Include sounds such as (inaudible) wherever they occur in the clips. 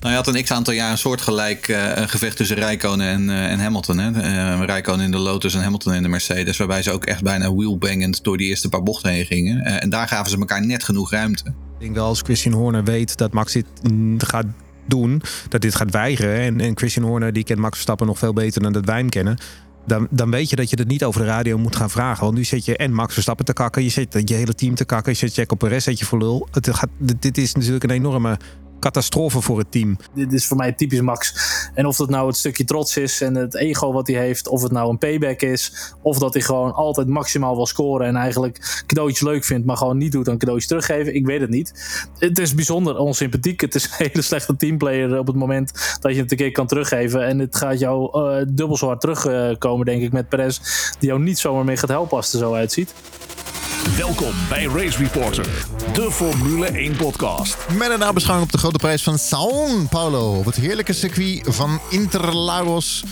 Nou, je had een x-aantal jaar een soortgelijk uh, gevecht tussen Rijkonen en, uh, en Hamilton. Hè? Uh, in de Lotus en Hamilton in de Mercedes. Waarbij ze ook echt bijna wheelbangend door die eerste paar bochten heen gingen. en daar gaven ze elkaar net genoeg ruimte. Ik denk wel als Christian Horner weet dat Max dit gaat doen, dat dit gaat weigeren. En, Christian Horner die kent Max Verstappen nog veel beter dan dat wij hem kennen. Dan, dan weet je dat je het niet over de radio moet gaan vragen. Want nu zet je en Max Verstappen te kakken. Je zet je hele team te kakken. Je zet Jack op Perez zet je voor lul. Het gaat, dit is natuurlijk een enorme catastrofe voor het team. Dit is voor mij typisch Max. En of dat nou het stukje trots is en het ego wat hij heeft, of het nou een payback is, of dat hij gewoon altijd maximaal wil scoren en eigenlijk cadeautjes leuk vindt, maar gewoon niet doet dan cadeautjes teruggeven. Ik weet het niet. Het is bijzonder onsympathiek. Het is een hele slechte teamplayer op het moment dat je het een keer kan teruggeven. En het gaat jou uh, dubbel zo hard terugkomen, denk ik, met Perez, die jou niet zomaar meer gaat helpen als het er zo uitziet. Welkom bij Race Reporter, de Formule 1 podcast. Met een nabeschouwing op de grote prijs van São Paulo. Op het heerlijke circuit van Interlagos.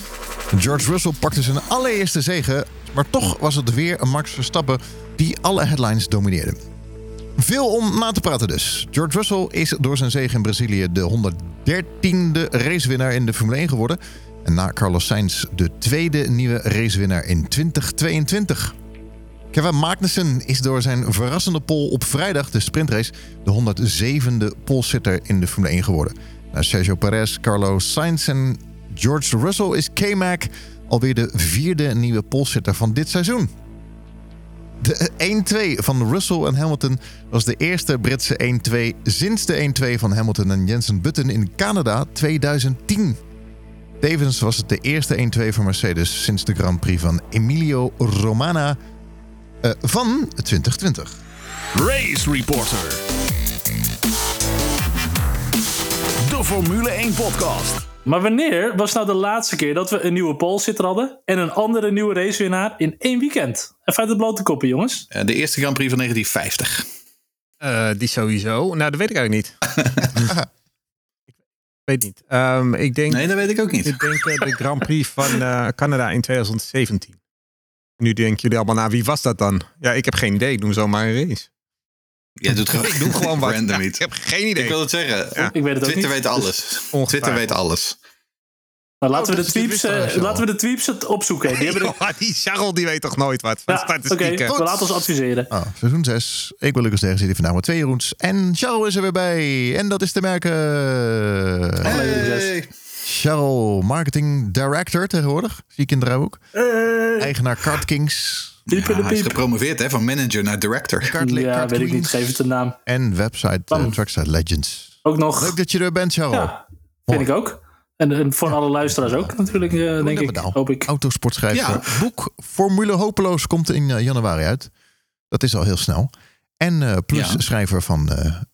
George Russell pakte zijn allereerste zege. Maar toch was het weer een Max Verstappen die alle headlines domineerde. Veel om na te praten dus. George Russell is door zijn zege in Brazilië de 113e racewinnaar in de Formule 1 geworden. En na Carlos Sainz de tweede nieuwe racewinnaar in 2022. Kevin Magnussen is door zijn verrassende pole op vrijdag, de sprintrace, de 107e polesitter in de Formule 1 geworden. Na Sergio Perez, Carlos Sainz en George Russell is K-Mac alweer de vierde nieuwe polesitter van dit seizoen. De 1-2 van Russell en Hamilton was de eerste Britse 1-2 sinds de 1-2 van Hamilton en Jensen Button in Canada 2010. Tevens was het de eerste 1-2 van Mercedes sinds de Grand Prix van Emilio Romana uh, van 2020. Race Reporter. De Formule 1 podcast. Maar wanneer was nou de laatste keer dat we een nieuwe polesitter hadden en een andere nieuwe racewinnaar in één weekend? Even uit de blote koppen, jongens. Uh, de eerste Grand Prix van 1950. Uh, die sowieso. Nou, dat weet ik eigenlijk niet. (laughs) ik weet niet. Um, ik denk, nee, dat weet ik ook niet. Ik denk uh, de Grand Prix van Canada in 2017. Nu denken jullie allemaal, nou, wie was dat dan? Ja, ik heb geen idee. Ik doe zomaar een race. Ja, doet gewoon, (laughs) ik doe gewoon wat. Random ja, ik heb geen idee. Ik wil het zeggen. Ja. Ik weet het Twitter ook weet alles. Twitter weet alles. Nou, laten, oh, we de tweeps, uh, laten we de tweeps het opzoeken. Die, (laughs) hebben de... die Charles die weet toch nooit wat van ja, Oké, okay, we laten ons adviseren. Oh, seizoen 6. Ik wil Lucas tegen zitten vandaag met twee Jeroens. En Charles is er weer bij. En dat is te merken. Hey. Charles, marketing director tegenwoordig. Zie ik in het ook. Hey. Eigenaar Kart Kings. Ja, hij is gepromoveerd hè, van manager naar director. Ja, weet ik niet. Geef het een naam. En website uh, Trackside Legends. Ook nog. Leuk dat je er bent, Charles. Ja, vind ik ook. En, en voor alle luisteraars ook natuurlijk, uh, denk ik. Hoop ik. Autosportschrijver. Ja. Boek Formule Hopeloos komt in uh, januari uit. Dat is al heel snel. En uh, plus ja. schrijver van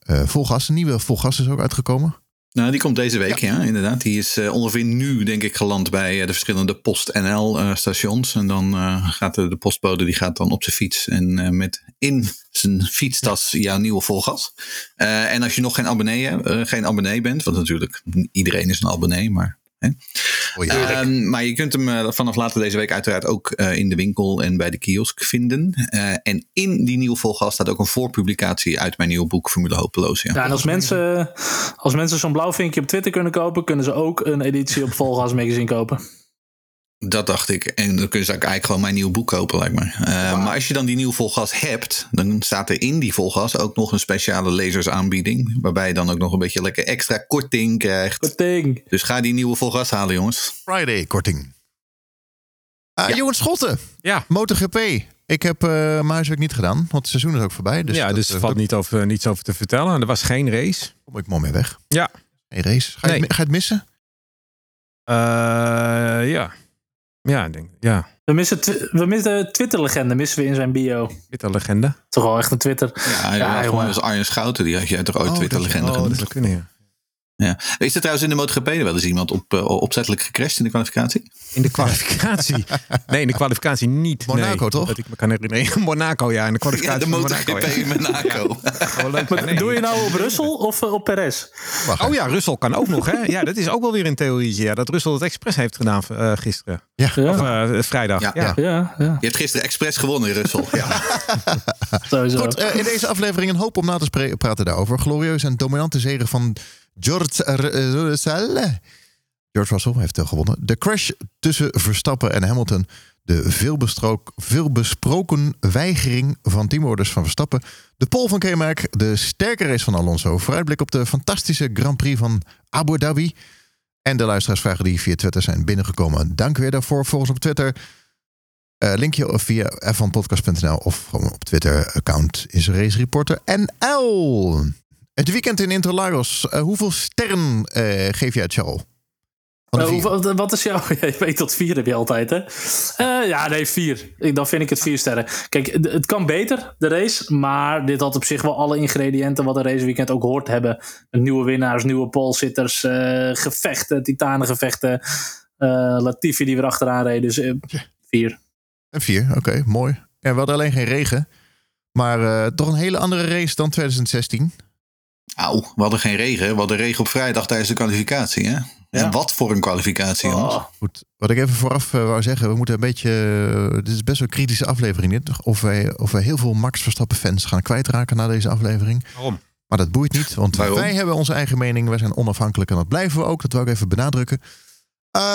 Volgas. Een nieuwe Volgas is ook uitgekomen. Nou, die komt deze week, ja, ja inderdaad. Die is uh, ongeveer nu, denk ik, geland bij uh, de verschillende PostNL-stations. Uh, en dan gaat de, de, postbode die gaat dan op zijn fiets en met in zijn fietstas jouw nieuwe volgas. en als je nog geen abonnee, geen abonnee bent, want natuurlijk iedereen is een abonnee, maar Oh ja. uh, maar je kunt hem uh, vanaf later deze week uiteraard ook uh, in de winkel en bij de kiosk vinden. Eh, en in die nieuwe volgas staat ook een voorpublicatie uit mijn nieuwe boek Formule Hopeloos. Ja, ja en als mensen, als mensen zo'n blauw vinkje op Twitter kunnen kopen, kunnen ze ook een editie op Volgas Magazine kopen. Dat dacht ik. En dan kun je eigenlijk gewoon mijn nieuw boek kopen, lijkt me. Uh, Maar als je dan die nieuwe volgas hebt, dan staat er in die volgas ook nog een speciale lezersaanbieding. Waarbij je dan ook nog een beetje lekker extra korting krijgt. Korting. Dus ga die nieuwe volgas halen, jongens. Friday korting. Uh, ja. Jongens Schotten. Ja. MotoGP. Ik heb uh, mijn huiswerk niet gedaan, want het seizoen is ook voorbij. Dus ja, dat, dus er valt niet over, niets over te vertellen. Er was geen race. Kom ik mooi mee weg. Ja. Geen race. Ga je, nee. ga je het missen? ja. Ja, ik denk, ja. We missen, we missen Twitter-legende, missen we in zijn bio. Twitter-legende? Toch wel echt een Twitter. Ja, ja, ja gewoon als Arjen Schouten, die had jij toch ooit oh, Twitter-legende oh, genoemd? Dat zou kunnen, ja. Ja. Is er trouwens in de MotoGP wel eens iemand op, uh, opzettelijk gecrashed in de kwalificatie? In de kwalificatie? (laughs) nee, in de kwalificatie niet. Monaco nee, toch? Dat ik me kan herinneren. (laughs) Monaco, ja. In de kwalificatie ja, de MotoGP in Monaco. Ja. Nee. Doe je nou op Russell (laughs) of uh, op Perez? Wacht, oh ja, Russell kan ook nog. Hè? Ja, dat is ook wel weer een theorie. Ja, dat Russell het expres heeft gedaan uh, gisteren. Ja. Of vrijdag. Ja. Ja. Ja. Je hebt gisteren expres gewonnen, Russell. ja. Goed, in deze aflevering een hoop om na te praten daarover. Glorieuze en dominante zegen van George Russell. George Russell heeft uh, gewonnen. De crash tussen Verstappen en Hamilton. De veelbesproken weigering van teamorders van Verstappen. De pole van K-Mac. De sterke race van Alonso. Vooruitblik op de fantastische Grand Prix van Abu Dhabi. En de luisteraarsvragen die via Twitter zijn binnengekomen. Dank weer daarvoor. Volgens op Twitter. Uh, linkje via f1podcast.nl of gewoon op Twitter-account is Race Reporter NL. Het weekend in Interlagos. Uh, hoeveel sterren uh, geef jij, Charles? Uh, wat is jouw... (laughs) je weet tot vier heb je altijd, hè? Ja, nee, vier. Ik, dan vind ik het vier sterren. Kijk, het kan beter, de race. Maar dit had op zich wel alle ingrediënten wat een raceweekend ook hoort hebben. Nieuwe winnaars, nieuwe polezitters, uh, gevechten, titanengevechten. Latifi die weer achteraan reed. Dus vier. Een vier, oké, okay, mooi. Ja, we hadden alleen geen regen. Maar toch een hele andere race dan 2016. Auw, we hadden geen regen. We hadden regen op vrijdag tijdens de kwalificatie, hè? Ja. En wat voor een kwalificatie, jongens. Oh. Goed, wat ik even vooraf uh, wou zeggen, we moeten een beetje. Uh, dit is best wel een kritische aflevering. Dit. Of wij, of wij heel veel Max Verstappen fans gaan kwijtraken na deze aflevering. Waarom? Maar dat boeit niet, want Waarom? wij hebben onze eigen mening. Wij zijn onafhankelijk en dat blijven we ook. Dat wil ik even benadrukken.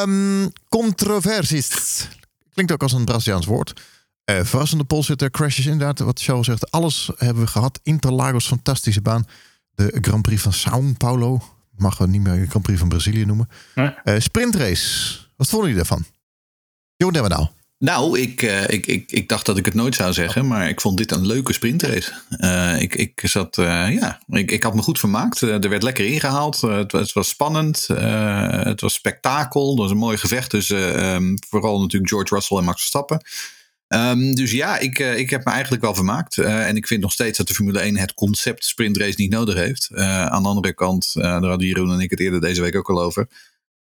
Um, controversies. Klinkt ook als een Braziliaans woord. Uh, verrassende polsitter, crashes inderdaad. Wat Charles zegt, alles hebben we gehad. Interlagos, fantastische baan. De Grand Prix van São Paulo mag we niet meer de Grand Prix van Brazilië noemen. Nee. Uh, sprintrace. Wat vonden jullie daarvan? Jeroen nou. Nou, ik, uh, ik, ik, ik dacht dat ik het nooit zou zeggen, maar ik vond dit een leuke sprintrace. Uh, ik, ik zat, uh, ja, ik, ik had me goed vermaakt. er werd lekker ingehaald. Het, het, was spannend. het was spektakel. Dat was een mooi gevecht tussen um, vooral natuurlijk George Russell en Max Verstappen. Um, dus ja, ik, uh, ik heb me eigenlijk wel vermaakt. Uh, en ik vind nog steeds dat de Formule 1 het concept sprintrace niet nodig heeft. Uh, aan de andere kant, daar hadden Jeroen en ik het eerder deze week ook al over.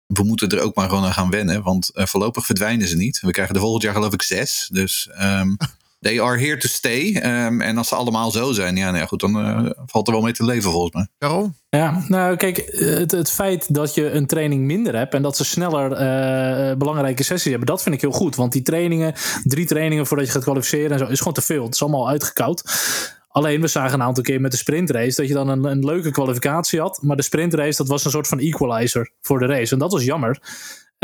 We moeten er ook maar gewoon aan gaan wennen. Want voorlopig verdwijnen ze niet. We krijgen er volgend jaar geloof ik zes. Dus um, (laughs) they are here to stay. Um, en als ze allemaal zo zijn, ja, nou goed, dan uh, valt er wel mee te leven volgens mij. Waarom? Ja, nou kijk, het, het feit dat je een training minder hebt en dat ze sneller uh, belangrijke sessies hebben, dat vind ik heel goed. Want die trainingen, drie trainingen voordat je gaat kwalificeren en zo, is gewoon te veel. Het is allemaal uitgekoud. Alleen we zagen een aantal keer met de sprintrace dat je dan een, een leuke kwalificatie had. Maar de sprintrace, dat was een soort van equalizer voor de race. En dat was jammer.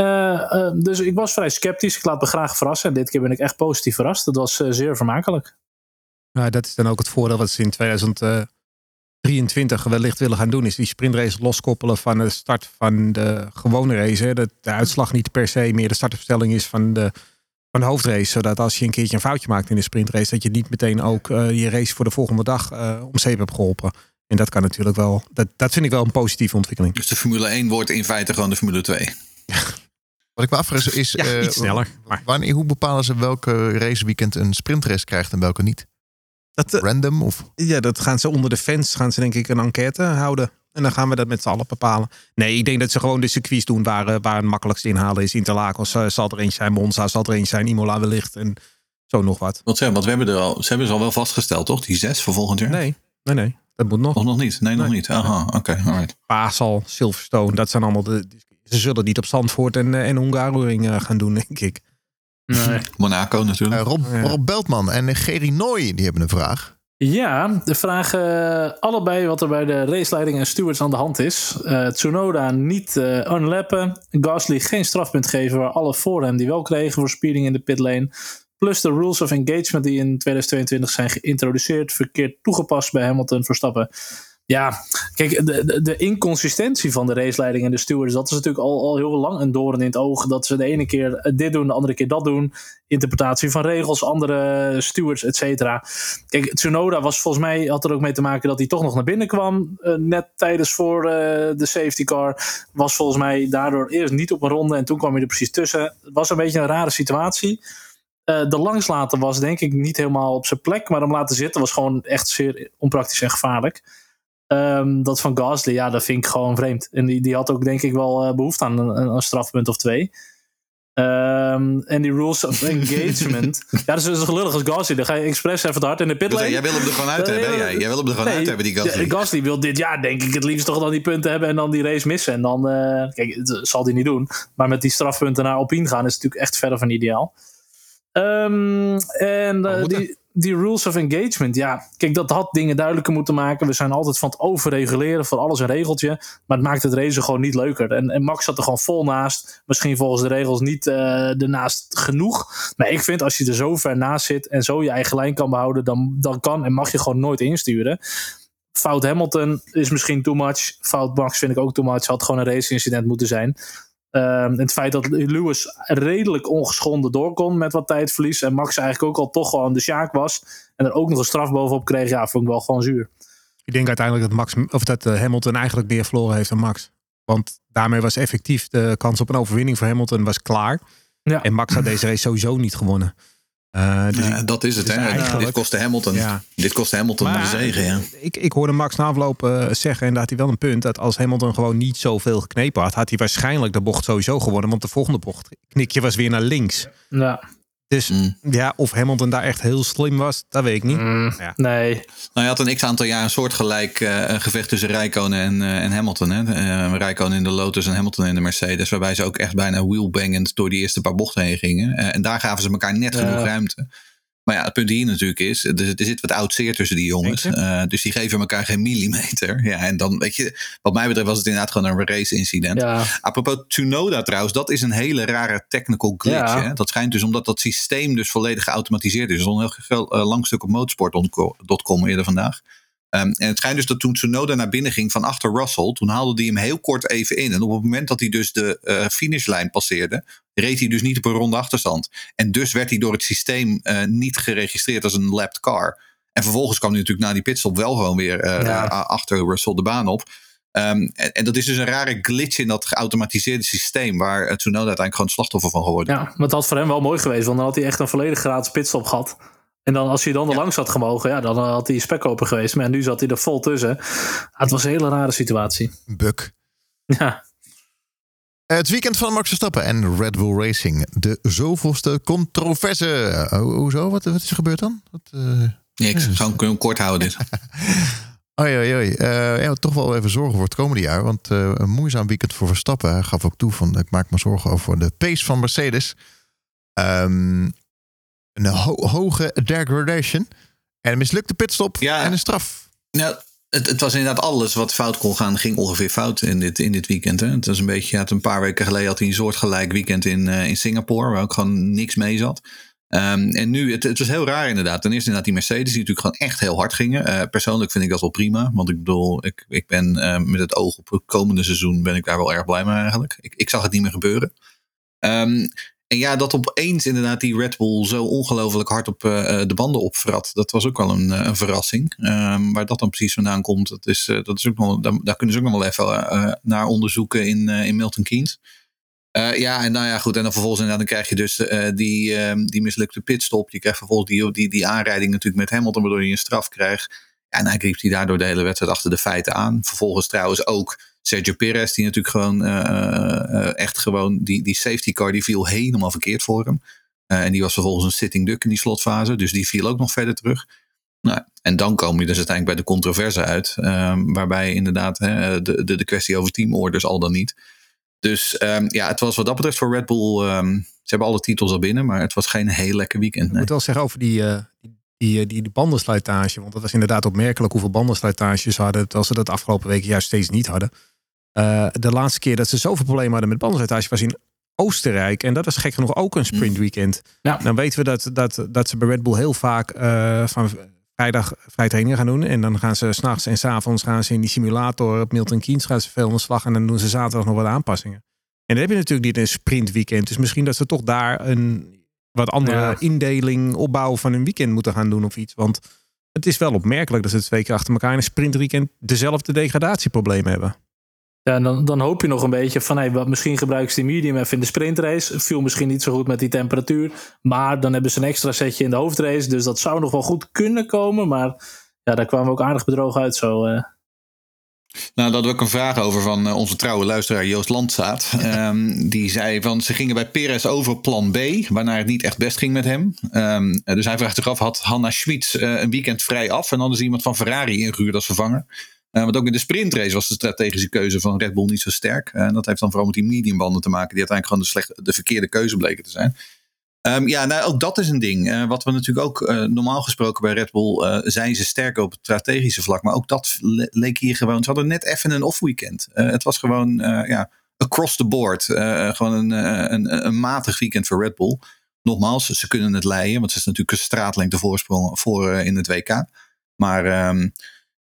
Uh, uh, dus ik was vrij sceptisch. Ik laat me graag verrassen. En dit keer ben ik echt positief verrast. Het was uh, zeer vermakelijk. Nou, dat is dan ook het voordeel wat ze in 2023 wellicht willen gaan doen. Is die sprintrace loskoppelen van de start van de gewone race. Dat de uitslag niet per se meer de startopstelling is van de, van de hoofdrace. Zodat als je een keertje een foutje maakt in de sprintrace. Dat je niet meteen ook je race voor de volgende dag om zeep hebt geholpen. En dat kan natuurlijk wel. Dat, dat vind ik wel een positieve ontwikkeling. Dus de Formule 1 wordt in feite gewoon de Formule 2. (laughs) Wat ik me afvraag is, ja, uh, iets sneller. Maar. Wanneer, hoe bepalen ze welke raceweekend een sprintrace krijgt en welke niet? Dat, uh, Random? Of? Ja, dat gaan ze onder de fans, gaan ze denk ik een enquête houden. En dan gaan we dat met z'n allen bepalen. Nee, ik denk dat ze gewoon de circuits doen waar, uh, waar het makkelijkst inhalen is. Interlagos zal er eentje zijn, Monza zal er eentje zijn, Imola wellicht en zo nog wat. Wat zijn, want we hebben er al, ze hebben ze al wel vastgesteld, toch? Die zes voor volgend jaar? Nee, nee, nee. Dat moet nog. Of nog niet? Nee, nog niet. Aha, oké, okay, alright. Paasal, Silverstone, dat zijn allemaal de ze zullen niet op Zandvoort en, eh, en Hungaroring uh, gaan doen, denk ik. Nee. (laughs) Monaco natuurlijk. Uh, Rob, ja. Rob Beltman en Geri Nooy, die hebben een vraag. Ja, de vragen allebei wat er bij de raceleiding en stewards aan de hand is. Uh, Tsunoda niet uh, unlappen. Gasly geen strafpunt geven waar alle voor hem die wel kregen voor speeding in de pitlane. Plus de rules of engagement die in 2022 zijn geïntroduceerd. Verkeerd toegepast bij Hamilton Verstappen. Ja, kijk, de, de, inconsistentie van de raceleiding en de stewards, dat is natuurlijk al, al heel lang een doorn in het oog. Dat ze de ene keer dit doen, de andere keer dat doen. Interpretatie van regels, andere stewards, et cetera. Kijk, Tsunoda was volgens mij, had er ook mee te maken dat hij toch nog naar binnen kwam. Uh, net tijdens voor uh, de safety car. Was volgens mij daardoor eerst niet op een ronde en toen kwam hij er precies tussen. Het was een beetje een rare situatie. De langslaten was denk ik niet helemaal op zijn plek, maar hem laten zitten was gewoon echt zeer onpraktisch en gevaarlijk. Um, dat van Gasly, ja, dat vind ik gewoon vreemd. En die, die had ook denk ik wel uh, behoefte aan een, een, strafpunt of twee. Um, en die rules of engagement. (laughs) ja, dat is gelullig als Gasly. Dan ga je expres even hard in de pitlane. Dus, jij wil hem er gewoon uit uh, hebben, jij. Jij wil hem er gewoon nee, uit hebben, die Gasly. Gasly wil dit jaar denk ik het liefst toch dan die punten hebben en dan die race missen. En dan, uh, kijk, dat zal hij niet doen. Maar met die strafpunten naar Alpine gaan is natuurlijk echt verder van ideaal. Um, en die, die rules of engagement, ja, kijk, dat had dingen duidelijker moeten maken. We zijn altijd van het overreguleren voor alles een regeltje. Maar het maakt het racen gewoon niet leuker. En, en Max zat er gewoon vol naast. Misschien volgens de regels niet uh, ernaast genoeg. Maar ik vind als je er zo ver naast zit en zo je eigen lijn kan behouden, dan, dan kan en mag je gewoon nooit insturen. Fout Hamilton is misschien too much. Fout Max vind ik ook too much. Had gewoon een race incident moeten zijn. Um, het feit dat Lewis redelijk ongeschonden door kon met wat tijdverlies. En Max eigenlijk ook al toch gewoon de Sjaak was. En er ook nog een straf bovenop kreeg. Ja, vond ik wel gewoon zuur. Ik denk uiteindelijk dat, Max, of dat uh, Hamilton eigenlijk meer verloren heeft dan Max. Want daarmee was effectief de kans op een overwinning voor Hamilton was klaar. Ja. En Max had deze race sowieso niet gewonnen. Uh, dus ja, dat is het. Dus hè? Dit kostte Hamilton. Ja. Dit kostte Hamilton maar, de zegen. Ja. Ik, ik hoorde Max na afloop uh, zeggen, en daar had hij wel een punt, dat als Hamilton gewoon niet zoveel geknepen had, had hij waarschijnlijk de bocht sowieso gewonnen. Want de volgende bocht knikje was weer naar links. Ja. Dus mm. ja, of Hamilton daar echt heel slim was, dat weet ik niet. Mm, ja. Nee. Nou, je had een x-aantal jaar een soortgelijk uh, gevecht tussen Rijkonen en, uh, en Hamilton. Hè? Uh, Rijkonen in de Lotus en Hamilton in de Mercedes. Waarbij ze ook echt bijna wheelbangend door die eerste paar bochten heen gingen. en daar gaven ze elkaar net genoeg ruimte. Maar ja, het punt hier natuurlijk is, er, er zit wat oud zeer tussen die jongens. Uh, dus die geven elkaar geen millimeter. Ja, en dan weet je, wat mij betreft was het inderdaad gewoon een race incident. Ja. Apropos Tsunoda trouwens, dat is een hele rare technical glitch. Hè? Dat schijnt dus omdat dat systeem dus volledig geautomatiseerd is. Er is een heel uh, lang stuk op motorsport.com eerder vandaag. Um, en het schijnt dus dat toen Tsunoda naar binnen ging van achter Russell, toen haalde hij hem heel kort even in. En op het moment dat hij dus de uh, finishlijn passeerde, reed hij dus niet op een ronde achterstand. En dus werd hij door het systeem uh, niet geregistreerd als een lapped car. En vervolgens kwam hij natuurlijk na die pitstop wel gewoon weer uh, ja. achter Russell de baan op. Um, en, en, dat is dus een rare glitch in dat geautomatiseerde systeem waar Tsunoda uiteindelijk gewoon slachtoffer van geworden Ja, maar dat had voor hem wel mooi geweest, want dan had hij echt een volledig gratis pitstop gehad. En dan als hij dan er langs had gemogen, ja, dan had hij spek open geweest. Maar nu zat hij er vol tussen. het was een hele rare situatie. Buk. Ja. Het weekend van Max Verstappen en Red Bull Racing. De zoveelste controverse. hoezo? Wat, wat is er gebeurd dan? Wat, uh... Niks. Gewoon kunnen kort houden dit. (laughs) Oei, oei, oei. Uh, ja, toch wel even zorgen voor het komende jaar. Want uh, een moeizaam weekend voor Verstappen. Hij gaf ook toe van ik maak me zorgen over de pace van Mercedes. Um, een hoge degradation. En een mislukte pitstop ja. en een straf. Nou, het, het, was inderdaad alles wat fout kon gaan, ging ongeveer fout in dit, in dit weekend. Hè. Het was een beetje, had een paar weken geleden had hij een soortgelijk weekend in, uh, in Singapore, waar ook gewoon niks mee zat. Um, en nu, het, het, was heel raar inderdaad. Ten eerste inderdaad die Mercedes, die natuurlijk gewoon echt heel hard gingen. Uh, persoonlijk vind ik dat wel prima. Want ik bedoel, ik, ik ben uh, met het oog op het komende seizoen ben ik daar wel erg blij mee eigenlijk. Ik, ik zag het niet meer gebeuren. Um, en ja, dat opeens inderdaad die Red Bull zo ongelooflijk hard op uh, de banden opvrat. Dat was ook wel een, een verrassing. Um, waar dat dan precies vandaan komt, dat is, dat is ook nog, daar, kunnen ze ook nog wel even naar onderzoeken in, in Milton Keynes. ja, en nou ja, goed. En dan vervolgens dan krijg je dus die, ehm, die mislukte pitstop. Je krijgt vervolgens die, die, die aanrijding natuurlijk met Hamilton, waardoor je een straf krijgt. Ja, en hij griep hij daardoor de hele wedstrijd achter de feiten aan. Vervolgens trouwens ook Sergio Perez, die natuurlijk gewoon uh, echt gewoon, die, die safety car, die viel helemaal verkeerd voor hem. En die was vervolgens een sitting duck in die slotfase, dus die viel ook nog verder terug. Nou, en dan kom je dus uiteindelijk bij de controverse uit, um, waarbij inderdaad hè, de, de, de kwestie over teamorders al dan niet. Dus um, ja, het was wat dat betreft voor Red Bull, um, ze hebben alle titels al binnen, maar het was geen heel lekker weekend. Nee. Ik moet wel zeggen over die, uh, die, die, die bandensluitage, want dat was inderdaad opmerkelijk hoeveel bandensluitages ze hadden, terwijl ze dat afgelopen weken juist steeds niet hadden. Uh, de laatste keer dat ze zoveel problemen hadden met bandensluitage was in Oostenrijk. En dat was gek genoeg ook een sprintweekend. Ja. Dan weten we dat, dat, dat ze bij Red Bull heel vaak uh, van vrijdag vrij trainingen gaan doen. En dan gaan ze s'nachts en s'avonds gaan ze in die simulator op Milton Keynes gaan ze veel aan de slag. En dan doen ze zaterdag nog wat aanpassingen. En dan heb je natuurlijk niet een sprintweekend. Dus misschien dat ze toch daar een wat andere ja. indeling, opbouw van een weekend moeten gaan doen of iets. Want het is wel opmerkelijk dat ze twee keer achter elkaar in een sprintweekend dezelfde degradatieproblemen hebben. Ja, en dan, dan hoop je nog een beetje van, hey, wat, misschien gebruiken ze die medium even in de sprintrace. Viel misschien niet zo goed met die temperatuur. Maar dan hebben ze een extra setje in de hoofdrace. Dus dat zou nog wel goed kunnen komen. Maar ja, daar kwamen we ook aardig bedrogen uit zo. Uh. Nou, daar had ik een vraag over van uh, onze trouwe luisteraar Joost Landzaat. Um, die zei van ze gingen bij Perez over plan B, waarna het niet echt best ging met hem. Um, dus hij vraagt zich af, had Hanna Schmitz uh, een weekend vrij af en hadden ze iemand van Ferrari ingehuurd als vervanger? Uh, want ook in de sprintrace was de strategische keuze van Red Bull niet zo sterk. En dat heeft dan vooral met die mediumbanden te maken, die uiteindelijk gewoon de, slecht, de verkeerde keuze bleken te zijn. Ehm, ja, nou, ook dat is een ding. Uh, wat we natuurlijk ook normaal gesproken bij Red Bull zijn ze sterker op het strategische vlak. Maar ook dat le leek hier gewoon. Ze hadden net even een off-weekend. het was gewoon ja, across the board. gewoon een, een, een, matig weekend voor Red Bull. Nogmaals, ze kunnen het leiden, want ze is natuurlijk een straatlengte voorsprong voor in het WK. Maar um,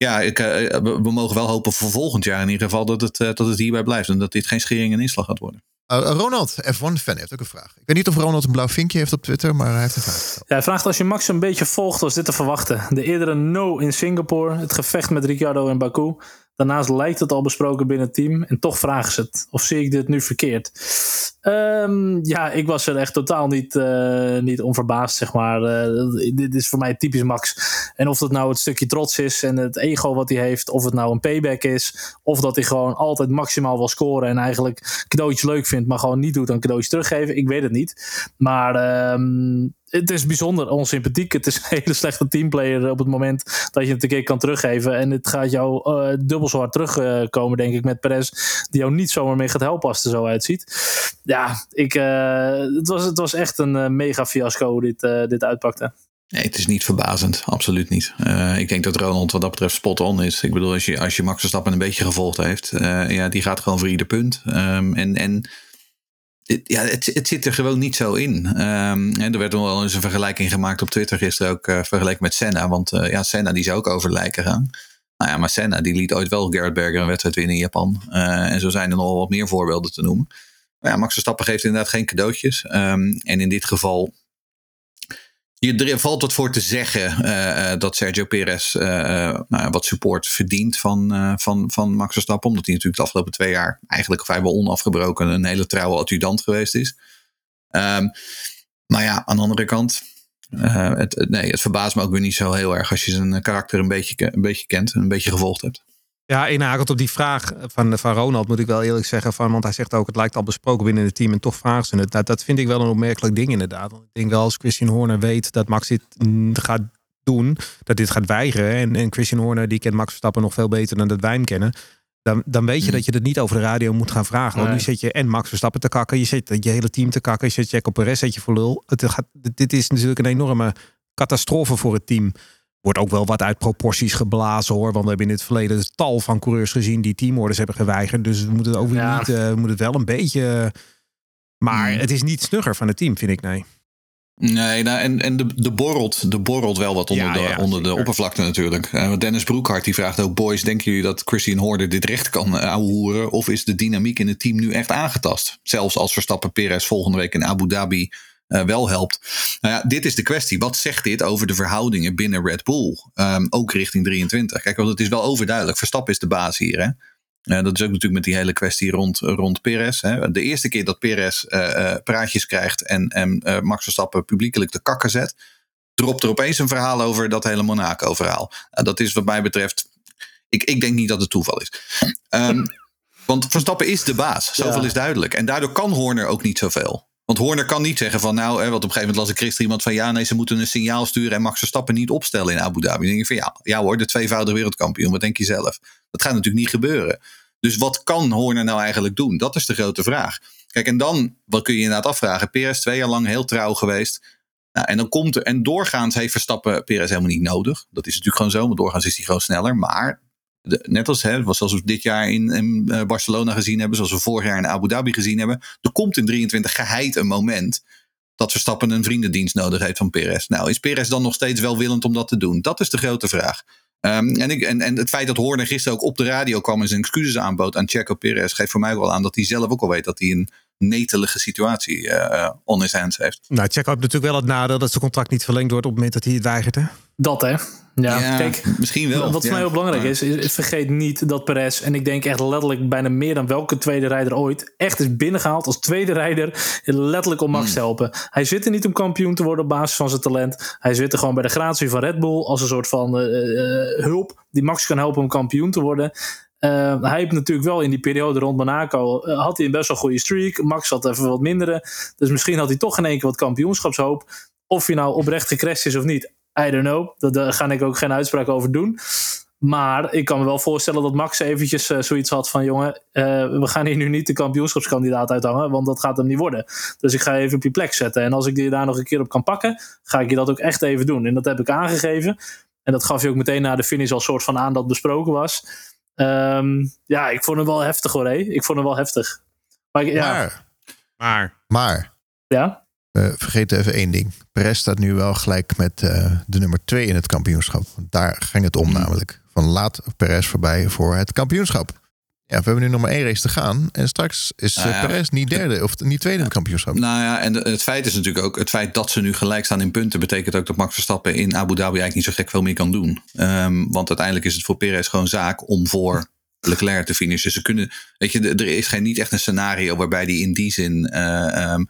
ja, ik, we, we, mogen wel hopen voor volgend jaar in ieder geval dat het, dat het hierbij blijft. En dat dit geen schering en inslag gaat worden. Uh, Ronald, F1-fan, heeft ook een vraag. Ik weet niet of Ronald een blauw vinkje heeft op Twitter, maar hij heeft een vraag. Ja, hij vraagt als je Max een beetje volgt, was dit te verwachten. De eerdere no in Singapore, het gevecht met Ricciardo en Baku. Daarnaast lijkt het al besproken binnen het team en toch vragen ze het. Of zie ik dit nu verkeerd? Um, ja, ik was er echt totaal niet, uh, niet onverbaasd, zeg maar. Uh, dit is voor mij typisch Max. En of dat nou het stukje trots is en het ego wat hij heeft, of het nou een payback is, of dat hij gewoon altijd maximaal wil scoren en eigenlijk cadeautjes leuk vindt, maar gewoon niet doet dan cadeautjes teruggeven. Ik weet het niet. Maar um, het is bijzonder onsympathiek. Het is een (laughs) hele slechte teamplayer op het moment dat je het een keer kan teruggeven. En het gaat jou uh, dubbel zo hard terugkomen, denk ik, met Perez. Die jou niet zomaar meer gaat helpen als het er zo uitziet. Ja, ik, uh, het, was, het was echt een uh, mega fiasco dit, dit uitpakte. Nee, het is niet verbazend. Absoluut niet. ik denk dat Ronald wat dat betreft spot on is. Ik bedoel, als je, als je Max Verstappen een beetje gevolgd heeft. ja, die gaat gewoon voor ieder punt. Um, en... en ja, het, het, zit er gewoon niet zo in. Um, en er werd wel eens een vergelijking gemaakt op Twitter gisteren ook uh, vergeleken met Senna. Want ja, Senna die zou ook over lijken gaan. Nou ja, maar Senna die liet ooit wel Gerrit Berger een wedstrijd winnen in Japan. En zo zijn er nog wat meer voorbeelden te noemen. Maar ja, Max Verstappen geeft inderdaad geen cadeautjes. Um, en in dit geval je, valt wat voor te zeggen uh, dat Sergio Perez uh, nou, wat support verdient van, van, van Max Verstappen. Omdat hij natuurlijk de afgelopen twee jaar eigenlijk vrijwel onafgebroken een hele trouwe adjudant geweest is. Um, maar ja, aan de andere kant, het, nee, het verbaast me ook weer niet zo heel erg als je zijn karakter een beetje, een beetje kent en een beetje gevolgd hebt. Ja, inhakend op die vraag van, van Ronald moet ik wel eerlijk zeggen. Van, want hij zegt ook, het lijkt al besproken binnen het team en toch vragen ze het. Dat, dat vind ik wel een opmerkelijk ding inderdaad. Want ik denk wel als Christian Horner weet dat Max dit gaat doen, dat dit gaat weigeren. En, en Christian Horner die kent Max Verstappen nog veel beter dan dat wij hem kennen. Dan, dan weet je mm. dat je het niet over de radio moet gaan vragen. Want nu zet je en Max Verstappen te kakken. Je zet je hele team te kakken. Je zet Jaco Perez zet je voor lul. Het gaat, dit is natuurlijk een enorme catastrofe voor het team. Wordt ook wel wat uit proporties geblazen hoor. Want we hebben in het verleden het tal van coureurs gezien die teamorders hebben geweigerd. Dus we moeten het ook weer niet. Uh, we moeten het wel een beetje. Maar hmm. het is niet snugger van het team, vind ik. Nee. Nee, nou, en, en de, de, borrelt, de borrelt wel wat onder, de, onder de oppervlakte natuurlijk. Uh, Dennis Broekhart die vraagt ook: Boys, denken jullie dat Christian Horner dit recht kan uh, Of is de dynamiek in het team nu echt aangetast? Zelfs als Verstappen Perez volgende week in Abu Dhabi uh, wel helpt. Nou ja, dit is de kwestie. Wat zegt dit over de verhoudingen binnen Red Bull? Um, ook richting 23. Kijk, want het is wel overduidelijk. Verstappen is de baas hier. Hè? Uh, dat is ook natuurlijk met die hele kwestie rond, rond Perez. Hè. De eerste keer dat Perez uh, praatjes krijgt en, en Max Verstappen publiekelijk de kakken zet, dropt er opeens een verhaal over dat hele Monaco-verhaal. Nou, dat is wat mij betreft. Ik, ik denk niet dat het toeval is. Um, want Verstappen is de baas. Zoveel ja. is duidelijk. En daardoor kan Horner ook niet zoveel. Want Horner kan niet zeggen van nou, hè, want op een gegeven moment las ik gisteren iemand van ja, nee, ze moeten een signaal sturen en Max Verstappen niet opstellen in Abu Dhabi. Dan denk ik van ja, ja hoor, de tweevoudige wereldkampioen, wat denk je zelf? Dat gaat natuurlijk niet gebeuren. Dus wat kan Horner nou eigenlijk doen? Dat is de grote vraag. Kijk, en dan, wat kun je inderdaad afvragen? PS twee jaar lang heel trouw geweest. Nou, en dan komt er, en doorgaans heeft Verstappen Perez helemaal niet nodig. Dat is natuurlijk gewoon zo, want doorgaans is hij gewoon sneller. Maar net als hè, zoals we dit jaar in, in, eh, Barcelona gezien hebben, zoals we vorig jaar in Abu Dhabi gezien hebben. Er komt in 23 geheid een moment dat Verstappen een vriendendienst nodig heeft van Perez. Nou, is Perez dan nog steeds welwillend om dat te doen? Dat is de grote vraag. Um, en, ik, en, en het feit dat Horner gisteren ook op de radio kwam en zijn excuses aanbood aan Checo Perez, geeft voor mij wel aan dat hij zelf ook al weet dat hij een netelige situatie uh, on his hands heeft. Nou, Checo heeft natuurlijk wel het nadeel dat zijn contract niet verlengd wordt op het moment dat hij het weigert. Hè? Dat hè. Ja, kijk, misschien wel. Wat voor mij heel belangrijk is, is, vergeet niet dat Perez, en ik denk echt letterlijk bijna meer dan welke tweede rijder ooit, echt is binnengehaald als tweede rijder, letterlijk om Max te hmm. helpen. Hij zit er niet om kampioen te worden op basis van zijn talent. Hij zit er gewoon bij de gratie van Red Bull als een soort van uh, uh, hulp die Max kan helpen om kampioen te worden. Uh, hij heeft natuurlijk wel in die periode rond Monaco had hij een best wel goede streak. Max had even wat mindere. Dus misschien had hij toch in één keer wat kampioenschapshoop. Of hij nou oprecht gecrashed is of niet, I don't know. Daar ga ik ook geen uitspraak over doen. Maar ik kan me wel voorstellen dat Max eventjes uh, zoiets had van... jongen, we gaan hier nu niet de kampioenschapskandidaat uithangen... want dat gaat hem niet worden. Dus ik ga je even op je plek zetten. En als ik je daar nog een keer op kan pakken... ga ik je dat ook echt even doen. En dat heb ik aangegeven. En dat gaf je ook meteen na de finish al soort van aan dat besproken was. Um, ja, ik vond hem wel heftig hoor. Hé. Ik vond hem wel heftig. Maar, ja. maar, maar, maar. Ja? Uh, vergeet even één ding. Perez staat nu wel gelijk met uh, de nummer 2 in het kampioenschap. Daar ging het om hmm. namelijk. Van laat Perez voorbij voor het kampioenschap. Ja, we hebben nu nog maar één race te gaan. En straks is nou ja, Perez niet derde of niet tweede in het kampioenschap. Nou ja, en het feit is natuurlijk ook... het feit dat ze nu gelijk staan in punten... betekent ook dat Max Verstappen in Abu Dhabi eigenlijk niet zo gek veel meer kan doen. Um, want uiteindelijk is het voor Perez gewoon zaak om voor Leclerc te finishen. Ze kunnen, weet je, er is geen, niet echt een scenario waarbij die in die zin... Uh, um,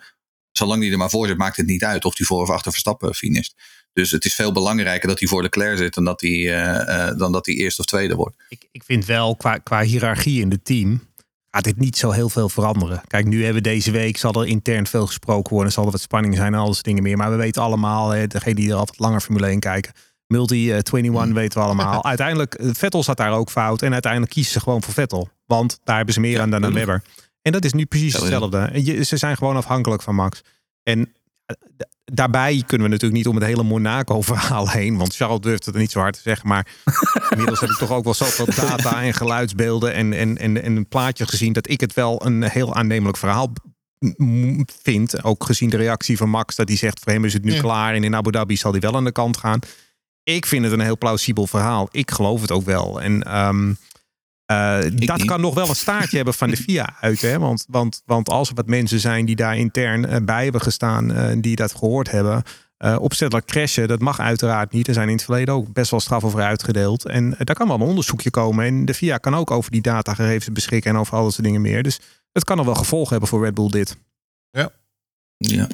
zolang die er maar voor zit, maakt het niet uit of die voor of achter Verstappen finisht. Dus het is veel belangrijker dat hij voor Leclerc zit dan dat hij, uh, dan dat hij eerste of tweede wordt. Ik, ik vind wel qua, qua hiërarchie in het team gaat dit niet zo heel veel veranderen. Kijk, nu hebben we deze week, zal er intern veel gesproken worden, zal er wat spanning zijn en alles dingen meer. Maar we weten allemaal, hè, degene die er altijd langer Formule 1 kijken, Multi 21 mm. weten we allemaal. (laughs) uiteindelijk, eh, Vettel zat daar ook fout en uiteindelijk kiezen ze gewoon voor Vettel. Want daar hebben ze meer aan dan aan Webber. En dat is nu precies hetzelfde. Ze zijn gewoon afhankelijk van Max. En daarbij kunnen we natuurlijk niet om het hele Monaco-verhaal heen. Want Charles durft het niet zo hard te zeggen. Maar (laughs) inmiddels heb ik toch ook wel zoveel data en geluidsbeelden en, en, en, en een plaatje gezien. dat ik het wel een heel aannemelijk verhaal vind. Ook gezien de reactie van Max. Dat hij zegt: voor hem is het nu klaar. En in Abu Dhabi zal hij wel aan de kant gaan. Ik vind het een heel plausibel verhaal. Ik geloof het ook wel. En. Um, uh, dat kan nog wel een staartje hebben van de FIA uit. Hè? Want, want, want als er wat mensen zijn die daar intern uh, bij hebben gestaan, uh, die dat gehoord hebben. opzettelijk crashen, dat mag uiteraard niet. Er zijn in het verleden ook best wel straffen voor uitgedeeld. En daar kan wel een onderzoekje komen. En de FIA kan ook over die datagegevens beschikken en over al dat soort dingen meer. Dus het kan nog wel gevolgen hebben voor Red Bull dit. Ja. Ja.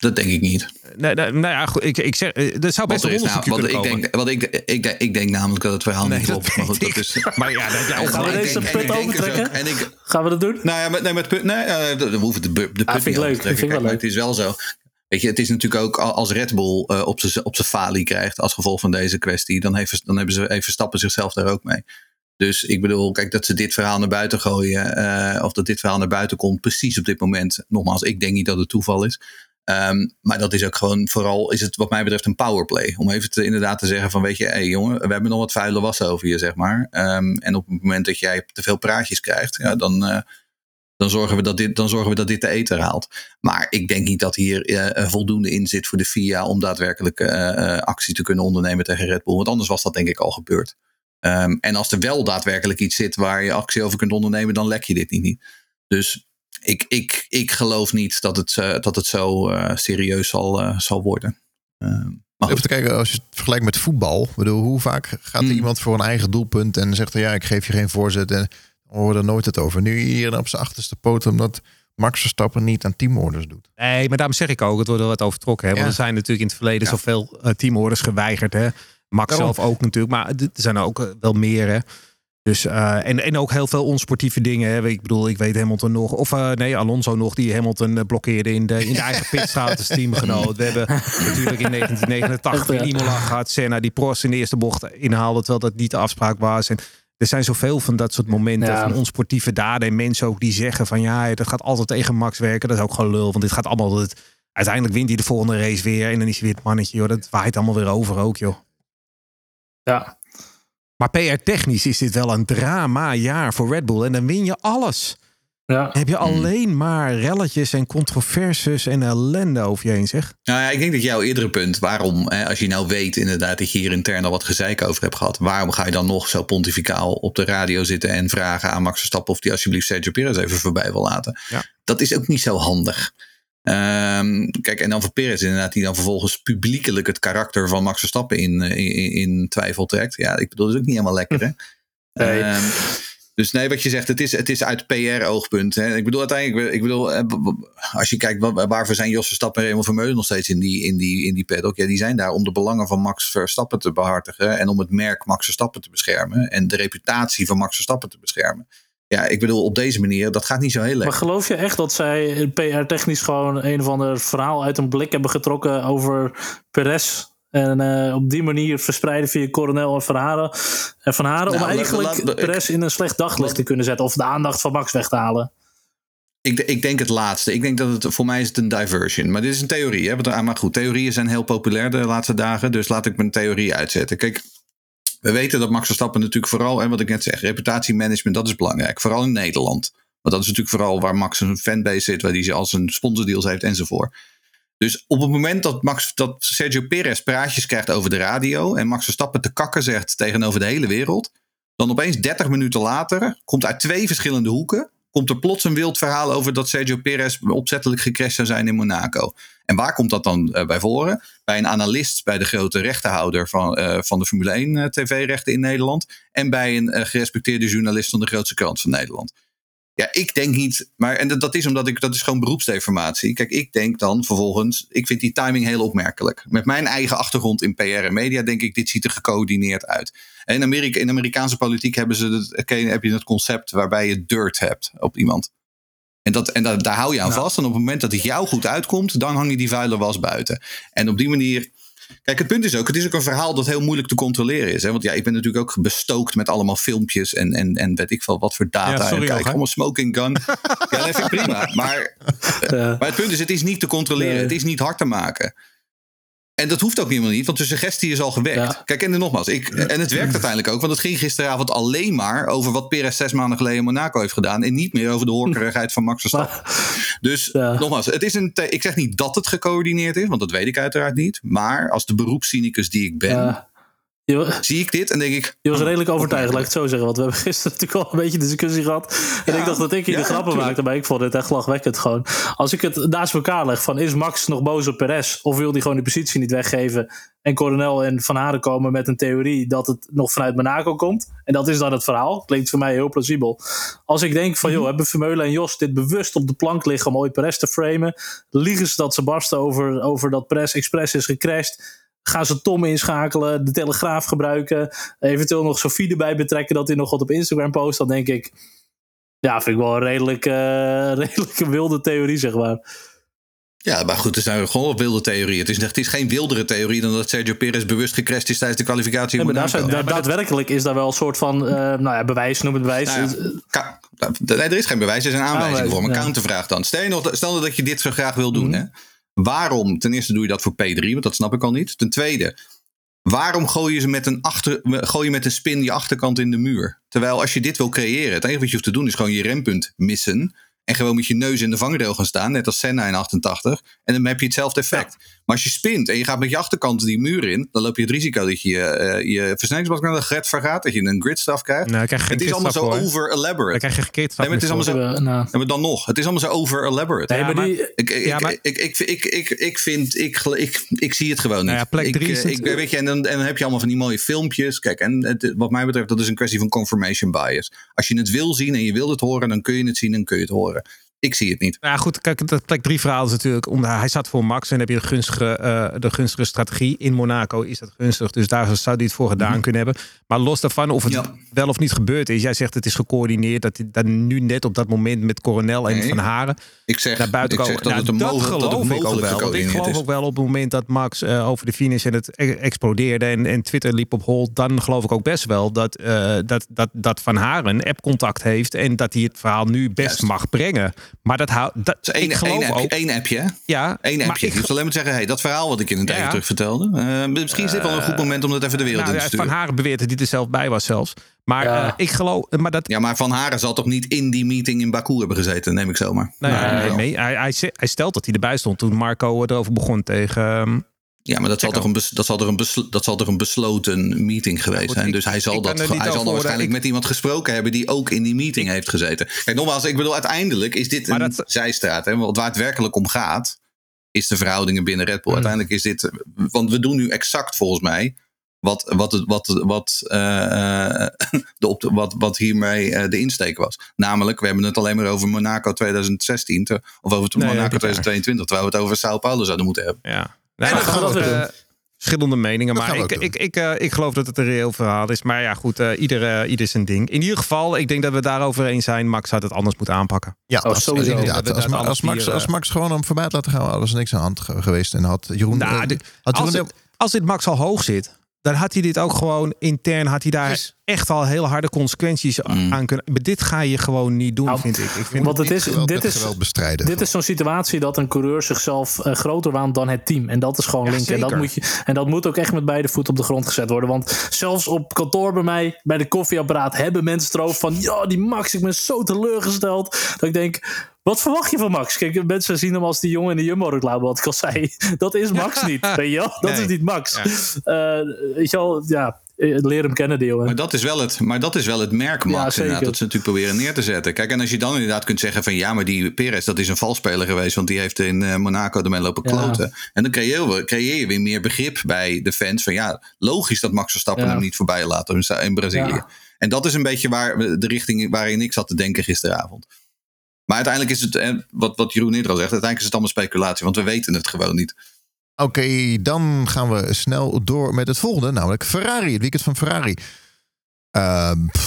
Dat denk ik niet. Nee, nee, nou ja, ik, ik zeg, dat eh, zou best een onderzoekje nou, kunnen ik Denk, wat ik, ik, denk, ik denk namelijk dat het verhaal nee, niet klopt. Maar, goed, dat is, (laughs) maar ja, dat, ja, gaan we deze punt overtrekken? En ik, gaan we dat doen? Nou ja, met, nee, met punt, nee, uh, we hoeven de, de punt ah, vind ik leuk. Vind ik wel leuk. Het is wel zo. Weet je, het is natuurlijk ook als Red Bull uh, op zijn op falie krijgt als gevolg van deze kwestie, dan, heeft, dan hebben ze even stappen zichzelf daar ook mee. Dus ik bedoel, kijk, dat ze dit verhaal naar buiten gooien, uh, of dat dit verhaal naar buiten komt, precies op dit moment. Nogmaals, ik denk niet dat het toeval is. Um, maar dat is ook gewoon vooral, is het wat mij betreft een powerplay. Om even te, inderdaad te zeggen van weet je, hé jongen, we hebben nog wat vuile was over je, zeg maar. Um, en op het moment dat jij te veel praatjes krijgt, ja, dan, uh, dan, zorgen we dat dit, dan zorgen we dat dit de eten haalt. Maar ik denk niet dat hier uh, voldoende in zit voor de FIA om daadwerkelijk uh, actie te kunnen ondernemen tegen Red Bull. Want anders was dat denk ik al gebeurd. Um, en als er wel daadwerkelijk iets zit waar je actie over kunt ondernemen, dan lek je dit niet. niet. Dus ik, ik, ik geloof niet dat het, uh, dat het zo uh, serieus zal, uh, zal worden. Even te kijken, als je het vergelijkt met voetbal. Bedoel, hoe vaak gaat er mm. iemand voor een eigen doelpunt en zegt er ja, ik geef je geen voorzet en hoor er nooit het over. Nu hier op zijn achterste poot, omdat Max Verstappen niet aan teamorders doet. Nee, maar daarom zeg ik ook, het wordt er wat overtrokken. Hè? Want er zijn natuurlijk in het verleden ja. zoveel teamorders geweigerd. Hè? Max Daarom. zelf ook natuurlijk, maar er zijn er ook wel meer. Hè? Dus, uh, en, en ook heel veel onsportieve dingen. Hè. Ik bedoel, ik weet Hamilton nog. Of uh, nee, Alonso nog, die Hamilton uh, blokkeerde in de, in de eigen pitstraat als teamgenoot. We hebben (laughs) natuurlijk in (laughs) 1989 in Imola gehad. Senna die Prost in de eerste bocht inhaalde, terwijl dat niet de afspraak was. En er zijn zoveel van dat soort momenten ja. van onsportieve daden. En mensen ook die zeggen van ja, dat gaat altijd tegen Max werken. Dat is ook gewoon lul, want dit gaat allemaal... Het, uiteindelijk wint hij de volgende race weer. En dan is hij weer het mannetje, joh. Dat waait allemaal weer over ook, joh. Ja, maar PR-technisch is dit wel een drama-jaar voor Red Bull. En dan win je alles. Ja. heb je alleen maar relletjes en controversies en ellende over je heen, zeg? Nou ja, ik denk dat jouw eerdere punt, waarom, als je nou weet inderdaad dat je hier intern al wat gezeik over hebt gehad, waarom ga je dan nog zo pontificaal op de radio zitten en vragen aan Max Verstappen of die alsjeblieft Sergio Perez even voorbij wil laten? Ja. Dat is ook niet zo handig. Um, kijk, en dan voor Perez inderdaad, die dan vervolgens publiekelijk het karakter van Max Verstappen in, eh, in, in twijfel trekt. Ja, ik bedoel, dat is ook niet helemaal lekker, hè? Nee. Um, dus nee, wat je zegt, het is, het is uit PR-oogpunt. Ik bedoel, uiteindelijk, ik bedoel, eh, als je kijkt, waarvoor zijn Jos Verstappen en Raymond Vermeulen nog steeds in die, in, die, in die paddock? Ja, die zijn daar om de belangen van Max Verstappen te behartigen en om het merk Max Verstappen te beschermen en de reputatie van Max Verstappen te beschermen. Ja, ik bedoel, op deze manier, dat gaat niet zo heel lekker. Maar geloof je echt dat zij PR-technisch gewoon een of ander verhaal uit een blik hebben getrokken over Perez En eh, op die manier verspreiden via Coronel en Van Haren. En Van Haren om Nou, eigenlijk laat- laat- Perez in een slecht daglicht te kunnen zetten. Of de aandacht van Max weg te halen. Ik, ik denk het laatste. Ik denk dat het voor mij is het een diversion. Maar dit is een theorie. Hè? Maar goed, theorieën zijn heel populair de laatste dagen. Dus laat ik mijn theorie uitzetten. Kijk, we weten dat Max Verstappen natuurlijk vooral, en wat ik net zeg, reputatiemanagement, dat is belangrijk. Vooral in Nederland. Want dat is natuurlijk vooral waar Max een fanbase zit, waar hij als een sponsordeals heeft enzovoort. Dus op het moment dat, Max, dat Sergio Perez praatjes krijgt over de radio en Max Verstappen te kakken zegt tegenover de hele wereld, dan opeens 30 minuten later komt uit twee verschillende hoeken komt er plots een wild verhaal over dat Sergio Perez opzettelijk gecrashed zou zijn in Monaco. En waar komt dat dan eh, bij voren? Bij een analist bij de grote rechtenhouder van, eh, van de Formule 1 eh, tv-rechten in Nederland. En bij een gerespecteerde journalist van de grootste krant van Nederland. Ja, ik denk niet, maar en dat, dat is omdat ik, dat is gewoon beroepsdeformatie. Kijk, ik denk dan vervolgens, ik vind die timing heel opmerkelijk. Met mijn eigen achtergrond in PR en media denk ik, dit ziet er gecoördineerd uit. In, Amerika, in Amerikaanse politiek hebben ze het, heb je het concept waarbij je dirt hebt op iemand. En, dat, en dat, daar hou je aan vast. En op het moment dat het jou goed uitkomt, dan hang je die vuile was buiten. En op die manier. Kijk, het punt is ook, het is ook een verhaal dat heel moeilijk te controleren is. Hè? Want ja, ik ben natuurlijk ook bestookt met allemaal filmpjes en, en, en weet ik veel wat voor data. Ja, sorry, en kijk, allemaal smoking gun. (laughs) ja, dat vind ik prima. Maar, Ja. maar het punt is, het is niet te controleren. Nee. Het is niet hard te maken. En dat hoeft ook helemaal niet, want de suggestie is al gewekt. Ja. Kijk, en nogmaals, ik, en het werkt uiteindelijk ook, want het ging gisteravond alleen maar over wat Perez zes maanden geleden in Monaco heeft gedaan. En niet meer over de horkerigheid van Max Verstappen. (laughs) Dus Ja. nogmaals, het is een, ik zeg niet dat het gecoördineerd is, want dat weet ik uiteraard niet. Maar als de beroepscynicus die ik ben, Ja. Je, zie ik dit en denk ik. je was oh, redelijk overtuigd, laat ik het zo zeggen. Want we hebben (laughs) gisteren natuurlijk al een beetje discussie gehad. En Ja, ik dacht dat ik hier ja, de grappen tuurlijk. maakte. Maar ik vond het echt lachwekkend gewoon. Als ik het naast elkaar leg van is Max nog boos op Perez? Of wil hij gewoon die positie niet weggeven? En Coronel en Van Haren komen met een theorie dat het nog vanuit Monaco komt. En dat is dan het verhaal. Klinkt voor mij heel plausibel. Als ik denk van, joh, hebben Vermeulen en Jos dit bewust op de plank liggen om ooit Perez te framen? Liegen ze dat ze barsten over, over dat Perez Express is gecrashed? Gaan ze Tom inschakelen, de Telegraaf gebruiken, eventueel nog Sofie erbij betrekken dat hij nog wat op Instagram post? Dan denk ik, ja, vind ik wel een redelijk, eh, (laughs) redelijk een wilde theorie, zeg maar. Ja, maar goed, er zijn gewoon wilde theorieën. Het is, het is geen wildere theorie dan dat Sergio Perez bewust gecrashed is tijdens de kwalificatie in Ja, maar daar Monaco. zijn, da- daadwerkelijk is daar wel een soort van, eh, nou ja, bewijs, noem het bewijs. Nou ja, nee, er is geen bewijs, er is een aanwijzing Aanwijzing, voor. Een ja. countervraag dan. Stel, je nog, stel nou dat je dit zo graag wil doen. Mhm. Hè? Waarom? Ten eerste doe je dat voor P3, want dat snap ik al niet. Ten tweede, waarom gooi je, ze met een achter, gooi je met een spin je achterkant in de muur? Terwijl als je dit wil creëren, het enige wat je hoeft te doen is gewoon je rempunt missen. En gewoon met je neus in de vangrail gaan staan, net als Senna in 88. En dan heb je hetzelfde effect. Maar als je spint en je gaat met je achterkant die muur in, dan loop je het risico dat je eh, je versnellingsbak naar de gret vergaat. Dat je een gridstaf krijgt. Nou, krijg het is allemaal zo over-elaborate. Dan krijg je geen Nee, maar het is allemaal zo- nou, Ja, maar dan nog. Het is allemaal zo over-elaborate. nee, Ja, maar die, Ik, ik, Ja, maar- ik, ik, ik, ik, ik vind, ik, ik, ik zie het gewoon niet. Nou ja, plek ik, drie is eh, ik, weet je, en, dan, en dan heb je allemaal van die mooie filmpjes. Kijk, en het, wat mij betreft, dat is een kwestie van confirmation bias. Als je het wil zien en je wil het horen, dan kun je het zien en kun je het horen. Ik zie het niet. Nou ja, goed, kijk, dat plek drie verhaal is natuurlijk... Omdat hij zat voor Max en heb je de gunstige, eh, de gunstige strategie. In Monaco is dat gunstig, dus daar zou hij het voor gedaan kunnen hebben. Maar los daarvan, of het Mhm. Ja. wel of niet gebeurd is... Jij zegt het is gecoördineerd, dat hij dan nu net op dat moment met Coronel en Nee. Van Haren... Ik zeg, naar buiten komen. dat, Nou, het, een mogelijk, dat het geloof ik ook wel. Ik geloof is. ook wel op het moment dat Max eh, over de finish en het e- explodeerde en, en Twitter liep op hol, dan geloof ik ook best wel dat, eh, dat, dat, dat Van Haren appcontact heeft en dat hij het verhaal nu best Juist. mag brengen. Maar dat houdt. Dat, Het is één, ik geloof één, appje, ook. één appje, hè? Ja, Eén maar appje. ik- Ik hoef alleen maar te zeggen, hey, dat verhaal wat ik in tijd Ja. terug vertelde. eh, misschien is dit wel een goed moment om dat even de wereld nou, in te ja, Van sturen. Haren beweert dat hij er zelf bij was zelfs. Maar Ja. eh, ik geloof, maar dat. Ja, maar Van Haren zal toch niet in die meeting in Baku hebben gezeten, neem ik zomaar. Nou Nee, hij, wel. nee, hij, hij, stelt dat hij erbij stond toen Marco erover begon tegen. Ja, maar dat zal, toch een, bes- dat, zal er een dat zal toch een besloten meeting geweest goed, zijn. ik- dus hij zal, dat, er hij zal dan waarschijnlijk met iemand gesproken hebben die ook in die meeting heeft gezeten. Kijk, nogmaals, ik bedoel, uiteindelijk is dit Maar een dat- zijstraat. Hè? Want waar het werkelijk om gaat, is de verhoudingen binnen Red Bull. Hmm. Uiteindelijk is dit, want we doen nu exact volgens mij. Wat, wat, het- wat, wat, eh, (laughs) de op de, wat, wat hiermee eh, de insteek was. Namelijk, we hebben het alleen maar over Monaco 2016. te- of over Nee, Monaco dit jaar. 2022. Terwijl we het over Sao Paulo zouden moeten hebben. Ja. Nee, Nou, dat gaan we goed, ook eh, doen. Verschillende meningen, Dat maar ik, ik, ik, eh, ik geloof dat het een reëel verhaal is. Maar ja, goed, eh ieder, eh, ieder zijn ding. In ieder geval, ik denk dat we daarover eens zijn. Max had het anders moeten aanpakken. Ja, dat is sowieso. inderdaad. Dat we Als, als, Max, als Max gewoon hem voorbij had laten gaan, was er niks aan de hand ge- geweest. En had Jeroen, Nou, de- had als Jeroen, het- als dit Max al hoog zit, dan had hij dit ook gewoon intern, had hij daar echt al hele harde consequenties Mm. aan kunnen. Maar dit ga je gewoon niet doen, Nou, vind ik. ik vind Want het is, geweld dit is, bestrijden. Dit is zo'n situatie dat een coureur zichzelf eh, groter waant dan het team. En dat is gewoon Ja, link. En dat, moet je, en dat moet ook echt met beide voeten op de grond gezet worden. Want zelfs op kantoor bij mij, bij de koffieapparaat, hebben mensen het erover van... Ja, die Max, ik ben zo teleurgesteld. Dat ik denk, wat verwacht je van Max? Kijk, mensen zien hem als die jongen in de Jumbo-reclame, wat ik al zei. (laughs) Dat is Max niet, weet je wel? Dat Nee. is niet Max. Eh, weet je wel, ja, eh, leer hem kennen, jongen. Maar dat is wel het, maar dat is wel het merk, Max, Ja, inderdaad, dat ze natuurlijk proberen neer te zetten. Kijk, en als je dan inderdaad kunt zeggen van ja, maar die Perez, dat is een valspeler geweest, want die heeft in eh, Monaco ermee lopen Ja. kloten. En dan creëer je, creëer je weer meer begrip bij de fans van ja, logisch dat Max Verstappen Ja. hem niet voorbij laat in- in Brazilië. Ja. En dat is een beetje waar, de richting waarin ik zat te denken gisteravond. Maar uiteindelijk is het, wat, wat Jeroen eerder al zegt, uiteindelijk is het allemaal speculatie, want we weten het gewoon niet. Oké, dan gaan we snel door met het volgende, namelijk Ferrari. Het weekend van Ferrari.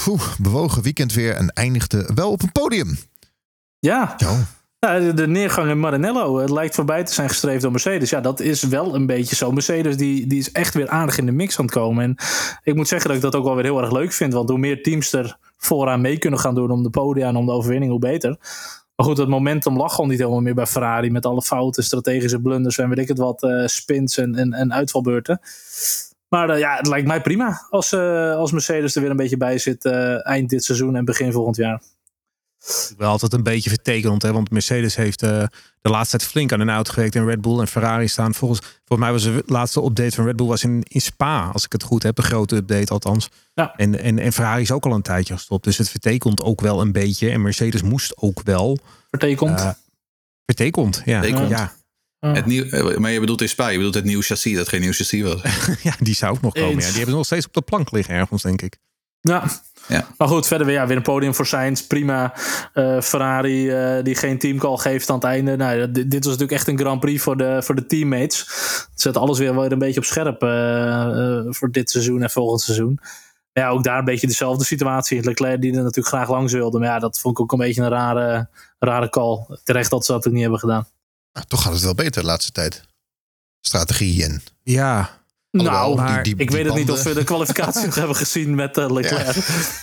Poeh, bewogen weekend weer en eindigde wel op een podium. Ja, Zo. De neergang in Maranello. Het lijkt voorbij te zijn gestreefd door Mercedes. Ja, dat is wel een beetje zo. Mercedes die, die is echt weer aardig in de mix aan het komen. En ik moet zeggen dat ik dat ook wel weer heel erg leuk vind. Want hoe meer teams er vooraan mee kunnen gaan doen om de podia en om de overwinning, hoe beter. Maar goed, het momentum lag gewoon niet helemaal meer bij Ferrari. Met alle fouten, strategische blunders en weet ik het wat, eh, spins en, en, en uitvalbeurten. Maar eh, ja, het lijkt mij prima als, eh, als Mercedes er weer een beetje bij zit eind dit seizoen en begin volgend jaar. Wel altijd een beetje vertekend. Hè? Want Mercedes heeft eh, de laatste tijd flink aan een auto gewerkt. En Red Bull en Ferrari staan volgens, volgens mij was de laatste update van Red Bull was in, in Spa. Als ik het goed heb. Een grote update althans. Ja. En, en, en Ferrari is ook al een tijdje gestopt. Dus het vertekent ook wel een beetje. En Mercedes moest ook wel. Vertekend. eh, vertekend, ja. Vertekend. Ja. Het nieuw, eh, maar je bedoelt in Spa, je bedoelt het nieuwe chassis dat geen nieuw chassis was. (laughs) ja, die zou ook nog komen. Ja. Die hebben nog steeds op de plank liggen ergens, denk ik. Ja. Ja. Maar goed, verder weer, ja, weer een podium voor Sainz. Prima. Eh, Ferrari eh, die geen teamcall geeft aan het einde. Nou, dit, dit was natuurlijk echt een Grand Prix voor de, voor de teammates. Het zet alles weer weer een beetje op scherp eh, eh, voor dit seizoen en volgend seizoen. Ja, ook daar een beetje dezelfde situatie. Leclerc die er natuurlijk graag langs wilde. Maar ja, dat vond ik ook een beetje een rare, rare call. Terecht dat ze dat ook niet hebben gedaan. Nou, toch gaat het wel beter de laatste tijd. Strategie en... Ja, Alhoewel, nou, die- die- ik die weet het niet of we de kwalificatie nog (laughs) hebben gezien met eh, Leclerc.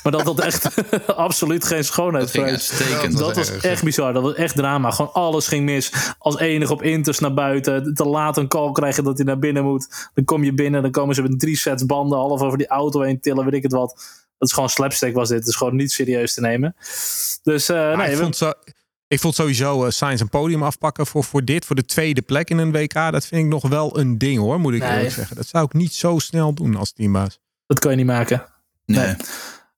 Maar dat dat echt (laughs) absoluut geen schoonheid Dat ging vereist. uitstekend. Dat Dat was erg, echt bizar. Dat was echt drama. Gewoon alles ging mis. Als enig op inters naar buiten. Te laat een call krijgen dat hij naar binnen moet. Dan kom je binnen. Dan komen ze met drie sets banden. Half over die auto heen tillen. Weet ik het wat. Dat is gewoon slapstick was dit. Het is gewoon niet serieus te nemen. Dus eh, nee, ik, we- vond zo, ik vond sowieso uh, Sainz een podium afpakken voor, voor dit, voor de tweede plek in een WK. Dat vind ik nog wel een ding hoor, moet ik Nee. eerlijk zeggen. Dat zou ik niet zo snel doen als teambaas. dat kan je niet maken. Nee. Nee.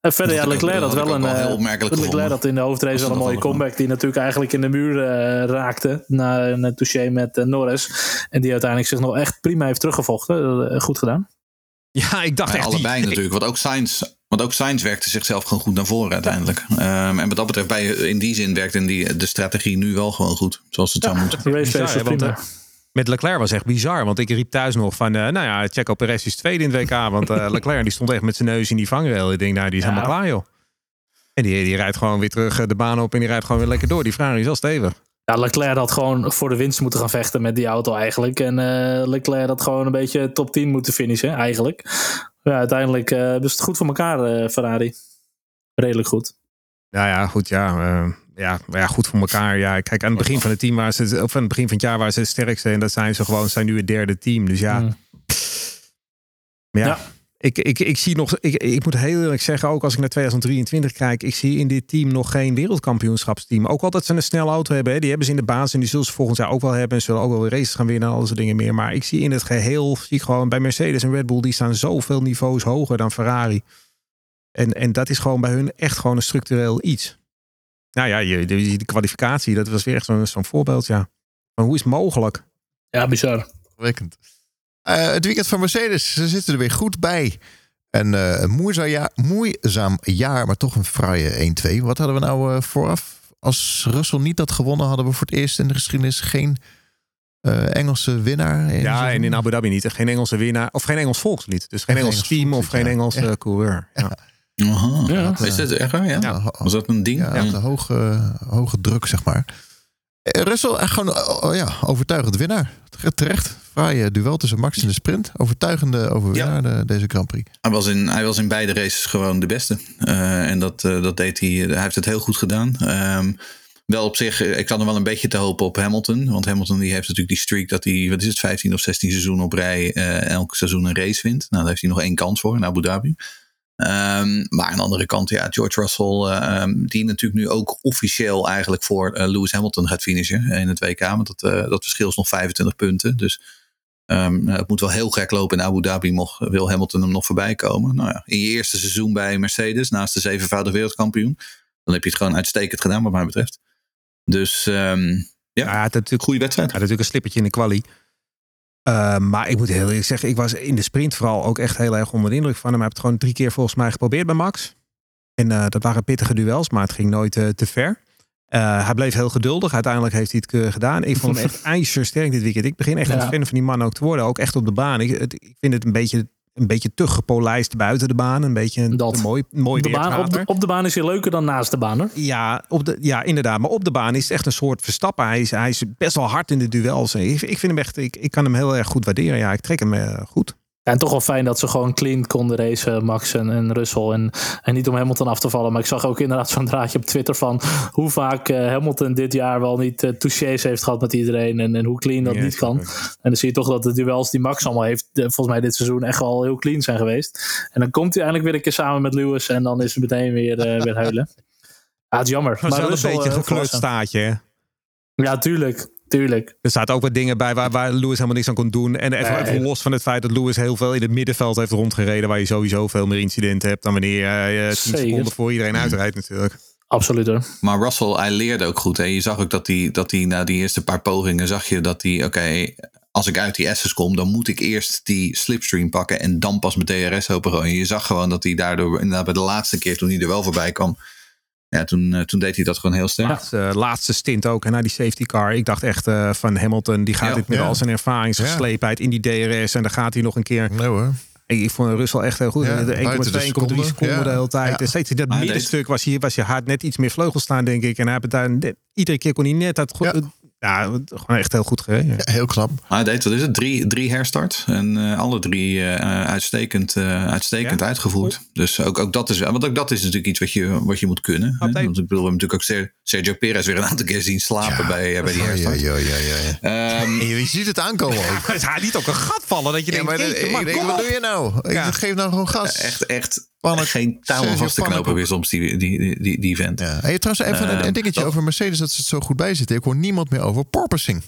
En verder, ja, Dat Leclerc had dat wel een. wel opmerkelijk Leclerc gevonden. had in de hoofdrace wel een dat mooie comeback. Die natuurlijk eigenlijk in de muur eh, raakte. Na een touché met eh, Norris. En die uiteindelijk zich nog echt prima heeft teruggevochten. Goed gedaan. Ja, ik dacht Ja, echt... allebei die- natuurlijk. Want ook Sainz, want ook Sainz werkte zichzelf gewoon goed naar voren uiteindelijk. Ehm, en wat dat betreft, bij, in die zin werkt in die, de strategie nu wel gewoon goed. Zoals het zou moeten. Bizar, want, eh, Met Leclerc was echt bizar. Want ik riep thuis nog van... eh, nou ja, Checo Perez is tweede in het WK. Want eh, (laughs) Leclerc die stond echt met zijn neus in die vangrail. Ik denk, nou, die is Ja. helemaal klaar, joh. En die, die rijdt gewoon weer terug de baan op. En die rijdt gewoon weer lekker door. Die Ferrari is wel stevig. Ja, Leclerc had gewoon voor de winst moeten gaan vechten met die auto eigenlijk. En eh, Leclerc had gewoon een beetje top 10 moeten finishen eigenlijk. Ja, uiteindelijk is het goed voor elkaar, eh, Ferrari. Redelijk goed. Ja, ja, goed, ja. eh, ja, maar ja, goed voor elkaar. Ja, kijk, aan het begin van het team waren ze, of aan het begin van het jaar waren ze het sterkste. En dat zijn ze gewoon, zijn nu het derde team. Dus ja. Mm. Ja. Ik, ik, ik zie nog, ik, ik moet heel eerlijk zeggen, ook als ik naar 2023 kijk, ik zie in dit team nog geen wereldkampioenschapsteam. Ook al dat ze een snelle auto hebben, hè, die hebben ze in de basis en die zullen ze volgend jaar ook wel hebben. En zullen ook wel weer races gaan winnen en al dat soort dingen meer. Maar ik zie in het geheel, zie ik gewoon bij Mercedes en Red Bull, die staan zoveel niveaus hoger dan Ferrari. En, en dat is gewoon bij hun echt gewoon een structureel iets. Nou ja, je, de, de kwalificatie, dat was weer echt zo'n zo'n voorbeeld, ja. Maar hoe is het mogelijk? Ja, bizar. Wekkend. Eh, het weekend van Mercedes, ze zitten er weer goed bij. En eh, een moeizaam jaar, moeizaam jaar, maar toch een fraaie 1-2. Wat hadden we nou eh, vooraf? Als Russell niet had gewonnen, hadden we voor het eerst in de geschiedenis geen eh, Engelse winnaar. in Ja, en in Abu Dhabi niet. Geen Engelse winnaar. Of geen Engels volkslied. Dus geen Geen Engels Engels team of geen. Engelse Ja. coureur. Ja. Aha. Ja. Is dat echt waar? Ja? Was dat een ding? Ja, Ja. de hoge, hoge druk, zeg maar. Eh, Russell, eh, gewoon oh, oh ja, overtuigend winnaar. Terecht, fraaie duel tussen Max en de sprint. Overtuigende overwinnaar de- deze Grand Prix. Hij was, in, hij was in beide races gewoon de beste. Eh, en dat, eh, dat deed hij. Hij heeft het heel goed gedaan. Ehm, wel op zich, eh, ik had er wel een beetje te hopen op Hamilton. Want Hamilton die heeft natuurlijk die streak dat hij, wat is het, 15 of 16 seizoenen op rij eh, elk seizoen een race wint. Nou, daar heeft hij nog één kans voor in Abu Dhabi. Ehm, maar aan de andere kant, ja, George Russell, eh, ehm, die natuurlijk nu ook officieel eigenlijk voor eh, Lewis Hamilton gaat finishen in het WK. Want dat, eh, dat verschil is nog 25 punten. Dus Ehm, het moet wel heel gek lopen in Abu Dhabi, mocht, wil Hamilton hem nog voorbij komen. Nou ja, in je eerste seizoen bij Mercedes, naast de zevenvoudig wereldkampioen, dan heb je het gewoon uitstekend gedaan, wat mij betreft. Dus ehm, ja, Ja, had natuurlijk, goede wedstrijd. hij had natuurlijk een slippertje in de kwalie. Eh, maar ik moet heel eerlijk zeggen, ik was in de sprint vooral ook echt heel erg onder de indruk van hem. Hij heeft het gewoon drie keer volgens mij geprobeerd bij Max. En eh, dat waren pittige duels, maar het ging nooit eh, te ver. Hij bleef heel geduldig. Uiteindelijk heeft hij het keurig gedaan. Ik vond hem (laughs) echt ijzersterk dit weekend. Ik begin echt Ja. een fan van die man ook te worden. Ook echt op de baan. Ik, het- ik vind het een beetje, een beetje te gepolijst buiten de baan. Een beetje een Dat. mooi, mooi de, baan, op, de, op de baan is hij leuker dan naast de baan. Hoor. Ja, op de, ja, inderdaad. Maar op de baan is het echt een soort verstappen. Hij is, hij is best wel hard in de duels. Ik, ik vind hem echt, ik, ik kan hem heel erg goed waarderen. Ja, ik trek hem eh, goed. Ja, en toch wel fijn dat ze gewoon clean konden racen, Max en, en Russell. En, en niet om Hamilton af te vallen. Maar ik zag ook inderdaad zo'n draadje op Twitter van hoe vaak eh, Hamilton dit jaar wel niet touches heeft gehad met iedereen. En, en hoe clean dat niet kan. En dan zie je toch dat de duels die Max allemaal heeft, eh, volgens mij dit seizoen echt wel heel clean zijn geweest. En dan komt hij eindelijk weer een keer samen met Lewis. En dan is het meteen weer, weer huilen. Ja, het is jammer. Maar wel een beetje een gekleurd staatje. Ja, tuurlijk. Tuurlijk. Er zaten ook wat dingen bij waar, waar Lewis helemaal niks aan kon doen. En even, Nee. even los van het feit dat Lewis heel veel in het middenveld heeft rondgereden. Waar je sowieso veel meer incidenten hebt dan wanneer je eh, 10 Zeker. seconden voor iedereen uitrijdt natuurlijk. Absoluut hoor. Maar Russell, hij leerde ook goed. Hè? Je zag ook dat hij, dat hij na die eerste paar pogingen, zag je dat hij, oké, als ik uit die S's kom, dan moet ik eerst die slipstream pakken en dan pas mijn DRS open gooien. Je zag gewoon dat hij daardoor, inderdaad bij de laatste keer toen hij er wel voorbij kwam, ja, toen, eh, toen deed hij dat gewoon heel sterk. Laatste, laatste stint ook, en na die safety car. Ik dacht echt eh, van Hamilton, die gaat Ja, dit met ja. al zijn ervaring, zijn Ja. sleepheid in die DRS. En dan gaat hij nog een keer Nee hoor. Ik, ik vond Russell echt heel goed. Ja, De buiten 1,2, de 1,3 seconde. seconden Ja. de hele tijd. Ja. En steeds in dat middenstuk was hij, was hij hard net iets meer vleugel staan, denk ik. En hij daar net, iedere keer kon hij net dat goed. Ja. Gewoon echt heel goed gereden. Ja, heel knap. Maar hij deed, wat is het, drie, drie herstart. En eh, alle drie eh, uitstekend, eh, uitstekend Ja? uitgevoerd. Dus ook, ook, dat is, want ook dat is natuurlijk iets wat je, wat je moet kunnen. Hè? Want ik bedoel, we hebben natuurlijk ook Ser- Sergio Perez weer een aantal keer zien slapen bij, bij die herstart. ja, ja, ja. ja. Ehm, En je ziet het aankomen ook. Hij liet ook een gat vallen dat je Ja, denkt, maar ik denk, kom wat doe je nou? Ik geef nou gewoon gas. echt, echt Geen touw aan vast te knopen weer soms, die, die, die, die, vent. Ja. Hey, trouwens, even een, Eh, een dingetje dat- over Mercedes dat ze het zo goed bij zitten. Ik hoor niemand meer over porpoising.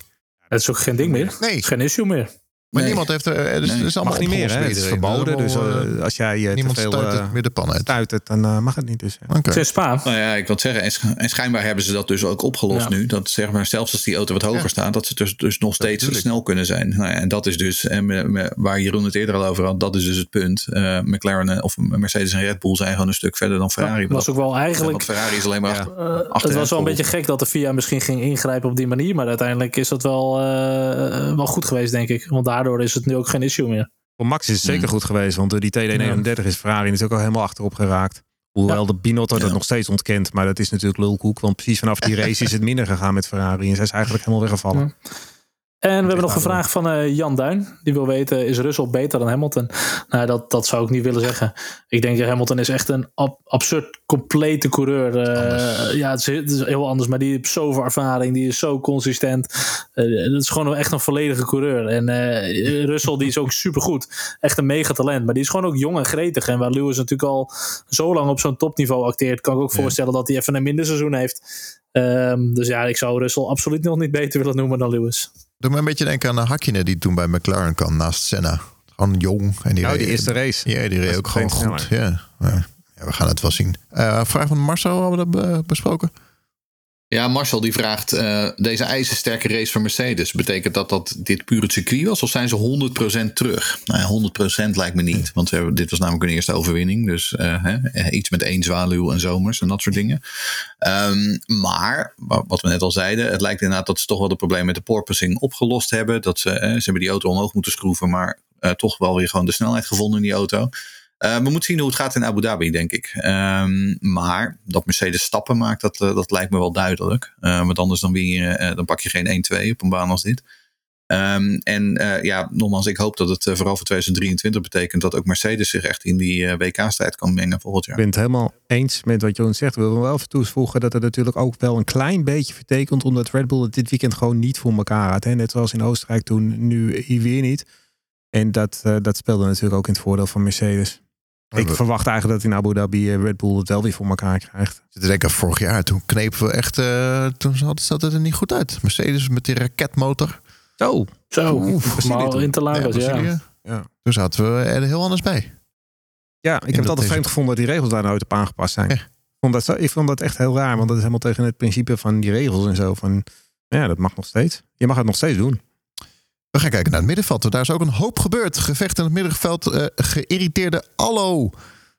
Het is ook geen ding meer. Nee. Geen issue meer. Maar Nee. niemand heeft er. eh, Dus Nee. het is allemaal Mag niet meer, hè? Het is verboden. Dus Allemaal, eh, als jij eh, te niemand veel stuit eh, het meer de pan uit. stuitert, dan eh, mag het niet. Dus, ja. Het is Spa. Nou ja, ik wil het zeggen. En, sch- en schijnbaar hebben ze dat dus ook opgelost Ja. nu. Dat zeg maar, zelfs als die auto wat hoger Ja. staat, dat ze dus, dus nog steeds snel kunnen zijn. Nou ja, en dat is dus, en me- me- waar Jeroen het eerder al over had, dat is dus het punt. Eh, McLaren en- of Mercedes en Red Bull zijn gewoon een stuk verder dan Ferrari. Het was ook wel eigenlijk Want Ferrari is alleen maar Ja. achter. Eh, het was wel een beetje gek dat de FIA misschien ging ingrijpen op die manier. Maar uiteindelijk is dat wel, eh, wel goed geweest, denk ik. Want daardoor is het nu ook geen issue meer. Voor Max is het zeker Mm. goed geweest, want eh, die TD39 is Ferrari natuurlijk ook al helemaal achterop geraakt. Hoewel de Binotto dat Ja. nog steeds ontkent, maar dat is natuurlijk lulkoek. Want precies vanaf die (laughs) race is het minder gegaan met Ferrari. En zij is eigenlijk helemaal weggevallen. En we hebben nog een vraag van eh, Jan Duin. Die wil weten, is Russell beter dan Hamilton? Nou, dat, dat zou ik niet willen zeggen. Ik denk dat Hamilton is echt een ab- absurd complete coureur. Eh, ja, het is, het is heel anders. Maar die heeft zoveel ervaring. Die is zo consistent. Eh dat is gewoon echt een volledige coureur. En Russell die is ook supergoed. Echt een mega talent. Maar die is gewoon ook jong en gretig. En waar Lewis natuurlijk al zo lang op zo'n topniveau acteert... kan ik ook voorstellen dat hij even een minder seizoen heeft. Ehm, dus ja, ik zou Russell absoluut nog niet beter willen noemen dan Lewis. Doe me een beetje denken aan Hakkinen die toen bij McLaren kwam naast Senna. Gewoon jong. En die Nou, die eerste race. Ja, die reed ook gewoon goed. Ja. Ja. We gaan het wel zien. Eh, vraag van Marcel, hebben we dat be- besproken? Ja, Marcel die vraagt, eh, deze ijzersterke race van Mercedes, betekent dat dat dit puur het circuit was of zijn ze 100% terug? Nou, ja, 100% lijkt me niet, want dit was namelijk hun eerste overwinning. Dus eh, hè, eh, iets met één zwaluw en zomers en dat soort dingen. Ehm, maar, wa- wat we net al zeiden, het lijkt inderdaad dat ze toch wel de probleem met de porpoising opgelost hebben. Dat ze, ze hebben die auto omhoog moeten schroeven, maar toch wel weer gewoon de snelheid gevonden in die auto. Eh, we moeten zien hoe het gaat in Abu Dhabi, denk ik. Ehm, maar dat Mercedes stappen maakt, dat, eh, dat lijkt me wel duidelijk. Eh, want anders dan, dan pak je geen 1-2 op een baan als dit. Ehm, en ja, nogmaals, ik hoop dat het vooral voor 2023 betekent dat ook Mercedes zich echt in die WK-strijd kan mengen volgend jaar. Ik ben het helemaal eens met wat Johan zegt. We willen wel even toevoegen dat het natuurlijk ook wel een klein beetje vertekent, omdat Red Bull het dit weekend gewoon niet voor elkaar had. Hè? Net zoals in Oostenrijk toen, nu hier weer niet. En dat, dat speelde natuurlijk ook in het voordeel van Mercedes. Ik verwacht eigenlijk dat in Abu Dhabi Red Bull het wel weer voor elkaar krijgt. Ik te denken, vorig jaar, toen knepen we echt, uh, toen zat het er niet goed uit. Mercedes met die raketmotor. Zo. Zo, maar in te ja. ja. Toen zaten we er heel anders bij. Ja, ik heb het altijd vreemd gevonden dat die regels daar nooit op aangepast zijn. Ik, vond dat, ik vond dat echt heel raar, want dat is helemaal tegen het principe van die regels en zo. Van, ja, dat mag nog steeds. Je mag het nog steeds doen. We gaan kijken naar het middenveld. Daar is ook een hoop gebeurd. Gevecht in het middenveld. Uh, geïrriteerde Allo.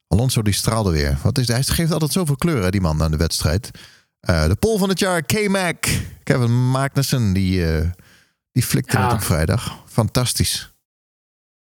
Alonso die straalde weer. Wat is, hij geeft altijd zoveel kleuren, die man, aan de wedstrijd. Uh, de pol van het jaar, K-Mac. Kevin Magnussen, die, uh, die flikte ja. het op vrijdag. Fantastisch.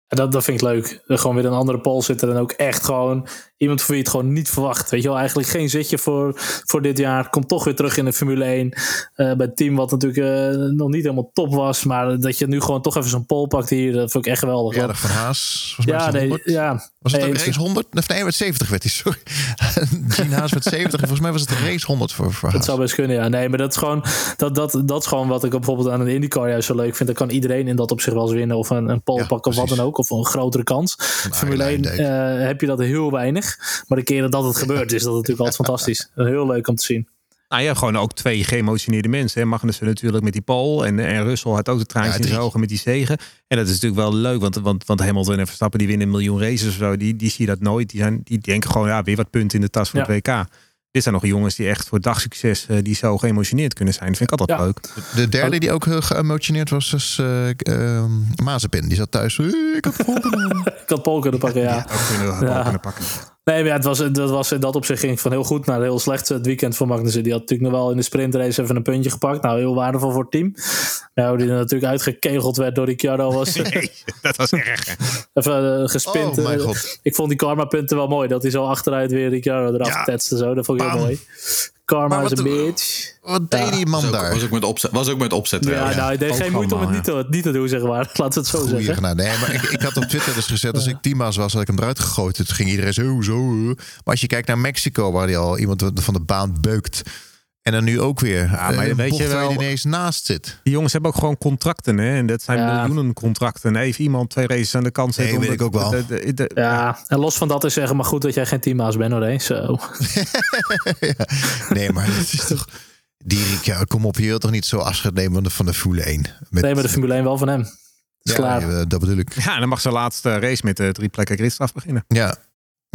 Dat, dat vind ik leuk. Gewoon weer een andere pol zitten en ook echt gewoon iemand voor wie je het gewoon niet verwacht. Weet je wel, eigenlijk geen zitje voor, voor dit jaar. Komt toch weer terug in de Formule 1. Uh, bij het team wat natuurlijk uh, nog niet helemaal top was. Maar dat je nu gewoon toch even zo'n pol pakt hier, dat vind ik echt geweldig. Ja, van Haas. Ja, nee, ja. Was het nee, een race 100? Nee, met 70 werd hij, sorry. (laughs) Gene Haas met 70. Volgens mij was het een race 100 voor, voor Haas. Dat zou best kunnen, ja. Nee, maar dat is gewoon, dat, dat, dat is gewoon wat ik bijvoorbeeld aan een IndyCar juist zo leuk vind. Dan kan iedereen in dat op zich wel eens winnen. Of een, een pole ja, pakken of wat dan ook. Of een grotere kans. Een Formule 1 uh, heb je dat heel weinig. Maar de keren dat het gebeurt is dat natuurlijk altijd fantastisch. Heel leuk om te zien. Nou ja, gewoon ook twee geëmotioneerde mensen. Hè. Magnussen natuurlijk met die Paul. En, en Russell had ook de traantjes ja, in zijn ogen met die zegen. En dat is natuurlijk wel leuk. Want, want, want Hamilton en Verstappen die winnen een miljoen races of zo. Die, die zie je dat nooit. Die, zijn, die denken gewoon, ja, weer wat punten in de tas voor ja. het WK. Dit zijn nog jongens die echt voor dagsucces uh, die zo geëmotioneerd kunnen zijn. Dat vind ik altijd ja. leuk. De derde die ook heel geëmotioneerd was, is uh, uh, Mazepin. Die zat thuis. ik had Pol kunnen Ik had Pol kunnen pakken, ja. ook kunnen, ja. kunnen pakken. Nee, maar ja, het was, dat was in dat opzicht ging van heel goed naar heel slecht het weekend voor Magnussen. Die had natuurlijk nog wel in de sprintrace even een puntje gepakt. Nou, heel waardevol voor het team. Nou, die er natuurlijk uitgekegeld werd door Ricciardo was... (laughs) Nee, dat was erg. Even uh, gespind. Oh, mijn God. Ik vond die karma punten wel mooi. Dat hij zo achteruit weer Ricciardo eraf ja. tetste. Zo. Dat vond ik heel mooi. Karma is een bitch. Wat deed die man was daar? Ook, was ook met opzet. Was ook met opzet ja, ja, nou, hij deed geen moeite om het niet te, niet te doen, zeg maar. (laughs) Laat het zo Goeie zeggen. Gedaan. Nee, maar ik, ik had op Twitter dus gezet, als ik teammaas was, had ik hem eruit gegooid. Toen ging iedereen zo, zo. Maar als je kijkt naar Mexico, waar hij al iemand van de baan beukt. En dan nu ook weer. Ja, maar uh, weet je wel, ineens naast zit. Die jongens hebben ook gewoon contracten. Hè? En dat zijn ja. miljoenen contracten. En even iemand twee races aan de kant zetten. Nee, weet ik ook wel. De, de, de, ja, en los van dat is zeggen, maar goed dat jij geen teammaas bent hoor. Hè? Zo. (laughs) ja. Nee, maar het is toch... Die ja, kom op, je wilt toch niet zo afscheid nemen van de Formule 1? Met... Nee, maar de Formule 1 wel van hem. Is ja, klaar. Dat bedoel ik. Ja, en dan mag zijn laatste race met de drie plekken gridstraf beginnen. Ja,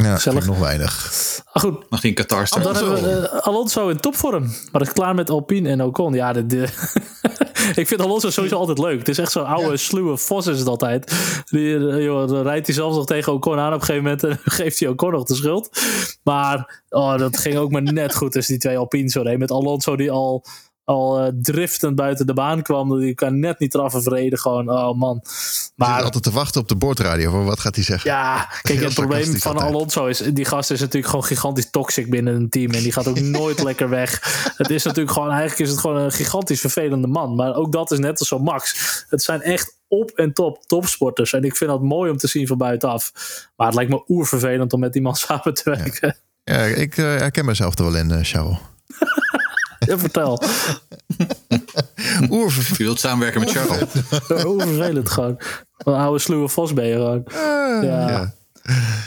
ja Gezellig. nog weinig. Ah, goed. Mag hij in Qatar staan? Dan hebben we uh, Alonso in topvorm. Maar het is klaar met Alpine en Ocon. Ja, de, de (laughs) ik vind Alonso sowieso altijd leuk. Het is echt zo'n oude, ja. sluwe vos is het altijd. Die, joh, dan rijdt hij zelfs nog tegen Ocon aan op een gegeven moment. En (laughs) geeft hij Ocon nog de schuld. Maar oh, dat ging ook maar net goed tussen die twee Alpines. Zo, met Alonso die al al uh, driftend buiten de baan kwam. Die kan net niet eraf en vrede. Gewoon, oh man. Maar altijd te wachten op de boordradio. Voor wat gaat hij zeggen? Ja, (laughs) kijk, het probleem van altijd. Alonso is... Die gast is natuurlijk gewoon gigantisch toxic binnen een team. En die gaat ook (laughs) nooit lekker weg. Het is natuurlijk gewoon... Eigenlijk is het gewoon een gigantisch vervelende man. Maar ook dat is net als zo Max. Het zijn echt op en top topsporters. En ik vind dat mooi om te zien van buitenaf. Maar het lijkt me oervervelend om met die man (laughs) samen te werken. Ja, ja ik uh, herken mezelf er wel in, uh, Charles. (laughs) Ja, vertel. Oervervelend. Je wilt samenwerken met Charles. Oervervelend gewoon. Een oude sluwe vos ben je gewoon. Uh, ja. ja.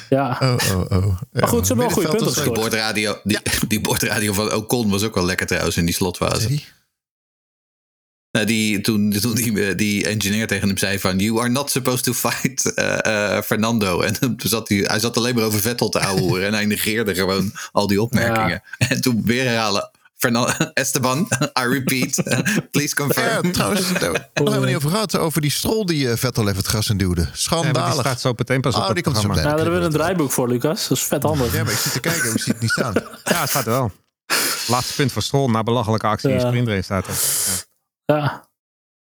Ja. Oh, oh, oh. Maar goed, ze hebben wel goede punten Die gescoord. boordradio, die, die boordradio van Ocon was ook wel lekker trouwens in die slotfase. Nou, die, toen toen die, die engineer tegen hem zei van... You are not supposed to fight uh, uh, Fernando. En toen zat hij, hij zat alleen maar over Vettel te ouwehoeren. en hij negeerde gewoon al die opmerkingen. Ja. En toen weer herhalen... (laughs) Esteban, (laughs) I repeat, (laughs) please confirm. Ja, trouwens, daar hebben we niet over gehad. Over die strol die uh, Vettel even het gras in duwde. Schandalig. Ja, die staat zo meteen pas op oh, die komt zo meteen. Ja, daar hebben we een draaiboek voor, Lucas. Dat is vet handig. Ja, maar ik zit te kijken. Hoe ziet het niet staan? ja, het staat wel. Laatste punt voor Stroll na belachelijke actie ja. in sprintrace staat er. Ja. ja.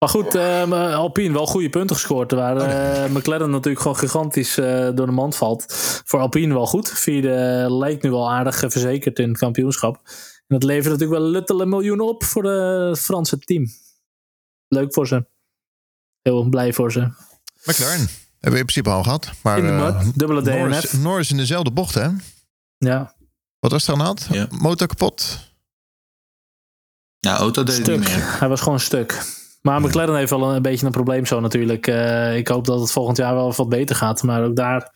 Maar goed, um, Alpine wel goede punten gescoord. Waar uh, McLaren natuurlijk gewoon gigantisch uh, door de mand valt. Voor Alpine wel goed. Vierde lijkt nu wel aardig verzekerd in het kampioenschap. En dat levert natuurlijk wel luttele miljoenen op voor het Franse team. Leuk voor ze. heel blij voor ze. McLaren. Hebben we in principe al gehad. Maar, In de eh, dubbele DNF. Norris in dezelfde bocht, hè? Ja, Wat was er aan de hand? Ja. Motor kapot? Ja, auto deed het niet stuk. meer. Hij was gewoon stuk. Maar McLaren heeft wel een, een beetje een probleem zo natuurlijk. Eh, ik hoop dat het volgend jaar wel wat beter gaat. Maar ook daar,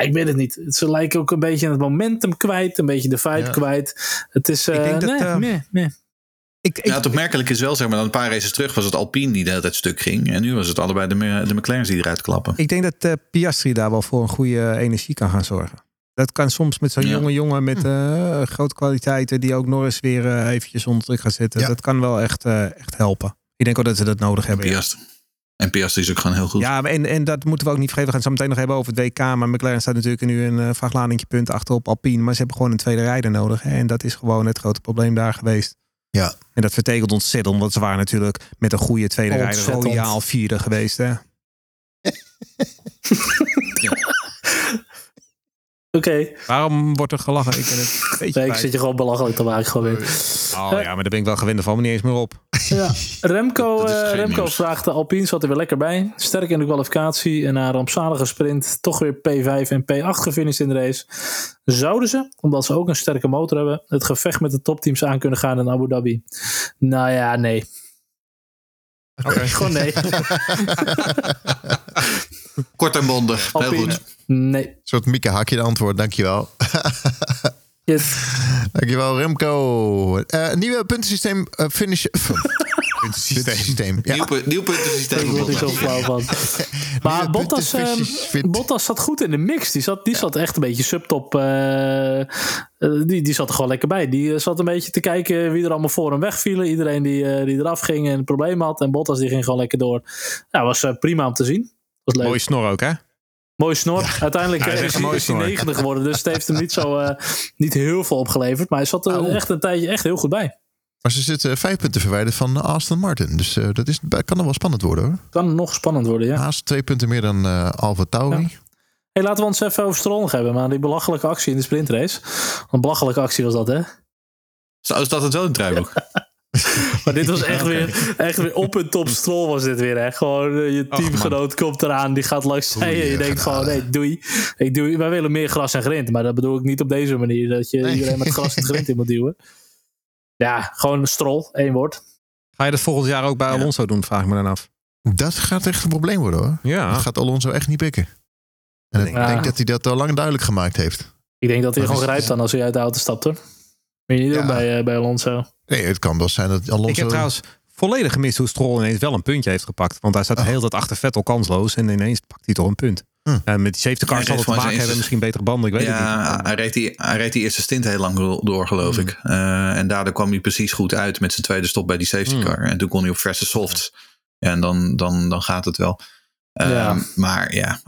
ja, ik weet het niet. Ze lijken ook een beetje het momentum kwijt. Een beetje de vibe Ja. kwijt. Het is, eh Ik denk dat, nee, eh, meh, meh. Ik, ik, Ja, het opmerkelijke is wel, zeg maar, dat een paar races terug was het Alpine die de hele tijd stuk ging. En nu was het allebei de, de McLaren's die eruit klappen. ik denk dat eh, Piastri daar wel voor een goede energie kan gaan zorgen. Dat kan soms met zo'n Ja. jonge jongen met eh, grote kwaliteiten... die ook Norris weer eh, eventjes onder druk gaat zetten. Ja. Dat kan wel echt, eh, echt helpen. Ik denk ook dat ze dat nodig En hebben. ja. En Piastri is ook gewoon heel goed. Ja, maar en, en dat moeten we ook niet vergeten. We gaan het zo meteen nog hebben over het WK. Maar McLaren staat natuurlijk nu een uh, vrachtladingje punt achter op Alpine. Maar ze hebben gewoon een tweede rijder nodig. Hè? En dat is gewoon het grote probleem daar geweest. Ja. En dat vertekent ontzettend. Want ze waren natuurlijk met een goede tweede rijder Ontzettend. royaal vierde geweest. Hè? (laughs) Oké, Waarom wordt er gelachen? Ik ben het een beetje nee, ik zit je gewoon belachelijk te maken. Gewoon weer. Oh ja, maar daar ben ik wel gewend. Valt me niet eens meer op. Ja. Remco, eh, Remco nieuws. vraagt de Alpine, zat er weer lekker bij. Sterk in de kwalificatie en na een rampzalige sprint toch weer P5 en P8 gefinished in de race. Zouden ze, omdat ze ook een sterke motor hebben, het gevecht met de topteams aan kunnen gaan in Abu Dhabi? Nou ja, nee. Gewoon nee. (laughs) Kort en bondig. Heel goed. nee. Een soort Mieke Hakje de antwoord, dankjewel. (laughs) Yes. dankjewel Remco. Eh nieuwe puntensysteem uh, finish... (laughs) puntensysteem. Ja. Nieuw, nieuw puntensysteem. Ik word er zo flauw van. (laughs) Maar Bottas, ehm. Bottas zat goed in de mix. Die zat, die zat echt een beetje subtop. eh, eh, die, die zat er gewoon lekker bij. Die eh, zat een beetje te kijken wie er allemaal voor hem wegvielen. Iedereen die, eh, die eraf ging en een probleem had. En Bottas die ging gewoon lekker door. Ja, was eh, prima om te zien. Was leuk. Mooie snor ook, hè? Mooi snor. Uiteindelijk Ja, eh, dat is is, een hij, is hij snor. negende geworden. Dus het heeft hem niet, zo, eh, niet heel veel opgeleverd. Maar hij zat er Oh. echt een tijdje echt heel goed bij. Maar ze zitten vijf punten verwijderd van Aston Martin. Dus eh, dat is, kan nog wel spannend worden hoor. Kan nog spannend worden, ja. Haast twee punten meer dan eh Alfa Tauri. Hey, laten we ons even over Stroll nog hebben. Maar die belachelijke actie in de sprintrace. Een belachelijke actie was dat, hè? Zo staat het wel in het draaiboek. (laughs) (laughs) Maar dit was echt, weer, echt weer op een top Stroll was dit weer. Hè? Gewoon eh, je Ach, teamgenoot komt eraan. Die gaat langs zij. En je denkt gewoon, nee, doei. Ik doe, wij willen meer gras en grind. Maar dat bedoel ik niet op deze manier. Dat je Nee. iedereen met gras en grind in moet duwen. Ja, gewoon een Stroll. één woord. Ga je dat volgend jaar ook bij Ja. Alonso doen, vraag ik me dan af. Dat gaat echt een probleem worden hoor. Ja. Dat gaat Alonso echt niet pikken. En ik Ja. denk dat hij dat al lang duidelijk gemaakt heeft. Ik denk dat hij gewoon is- grijpt dan als hij uit de auto stapt, hoor. Je niet Ja. bij, eh, bij Alonso. Nee, het kan wel zijn dat Alonso... Ik heb trouwens volledig gemist hoe Stroll ineens wel een puntje heeft gepakt. Want hij zat de Oh. hele tijd achter Vettel kansloos. En ineens pakt hij toch een punt. Hm. Eh, met die safety car Hij zal het te maken hebben. eerste- Misschien betere banden, ik weet ja, het niet. hij reed, die, hij reed die eerste stint heel lang door, geloof ik. Eh, en daardoor kwam hij precies goed uit met zijn tweede stop bij die safety Hmm. car. En toen kon hij op verse softs. Ja, en dan, dan, dan gaat het wel. Eh, Ja. Maar ja,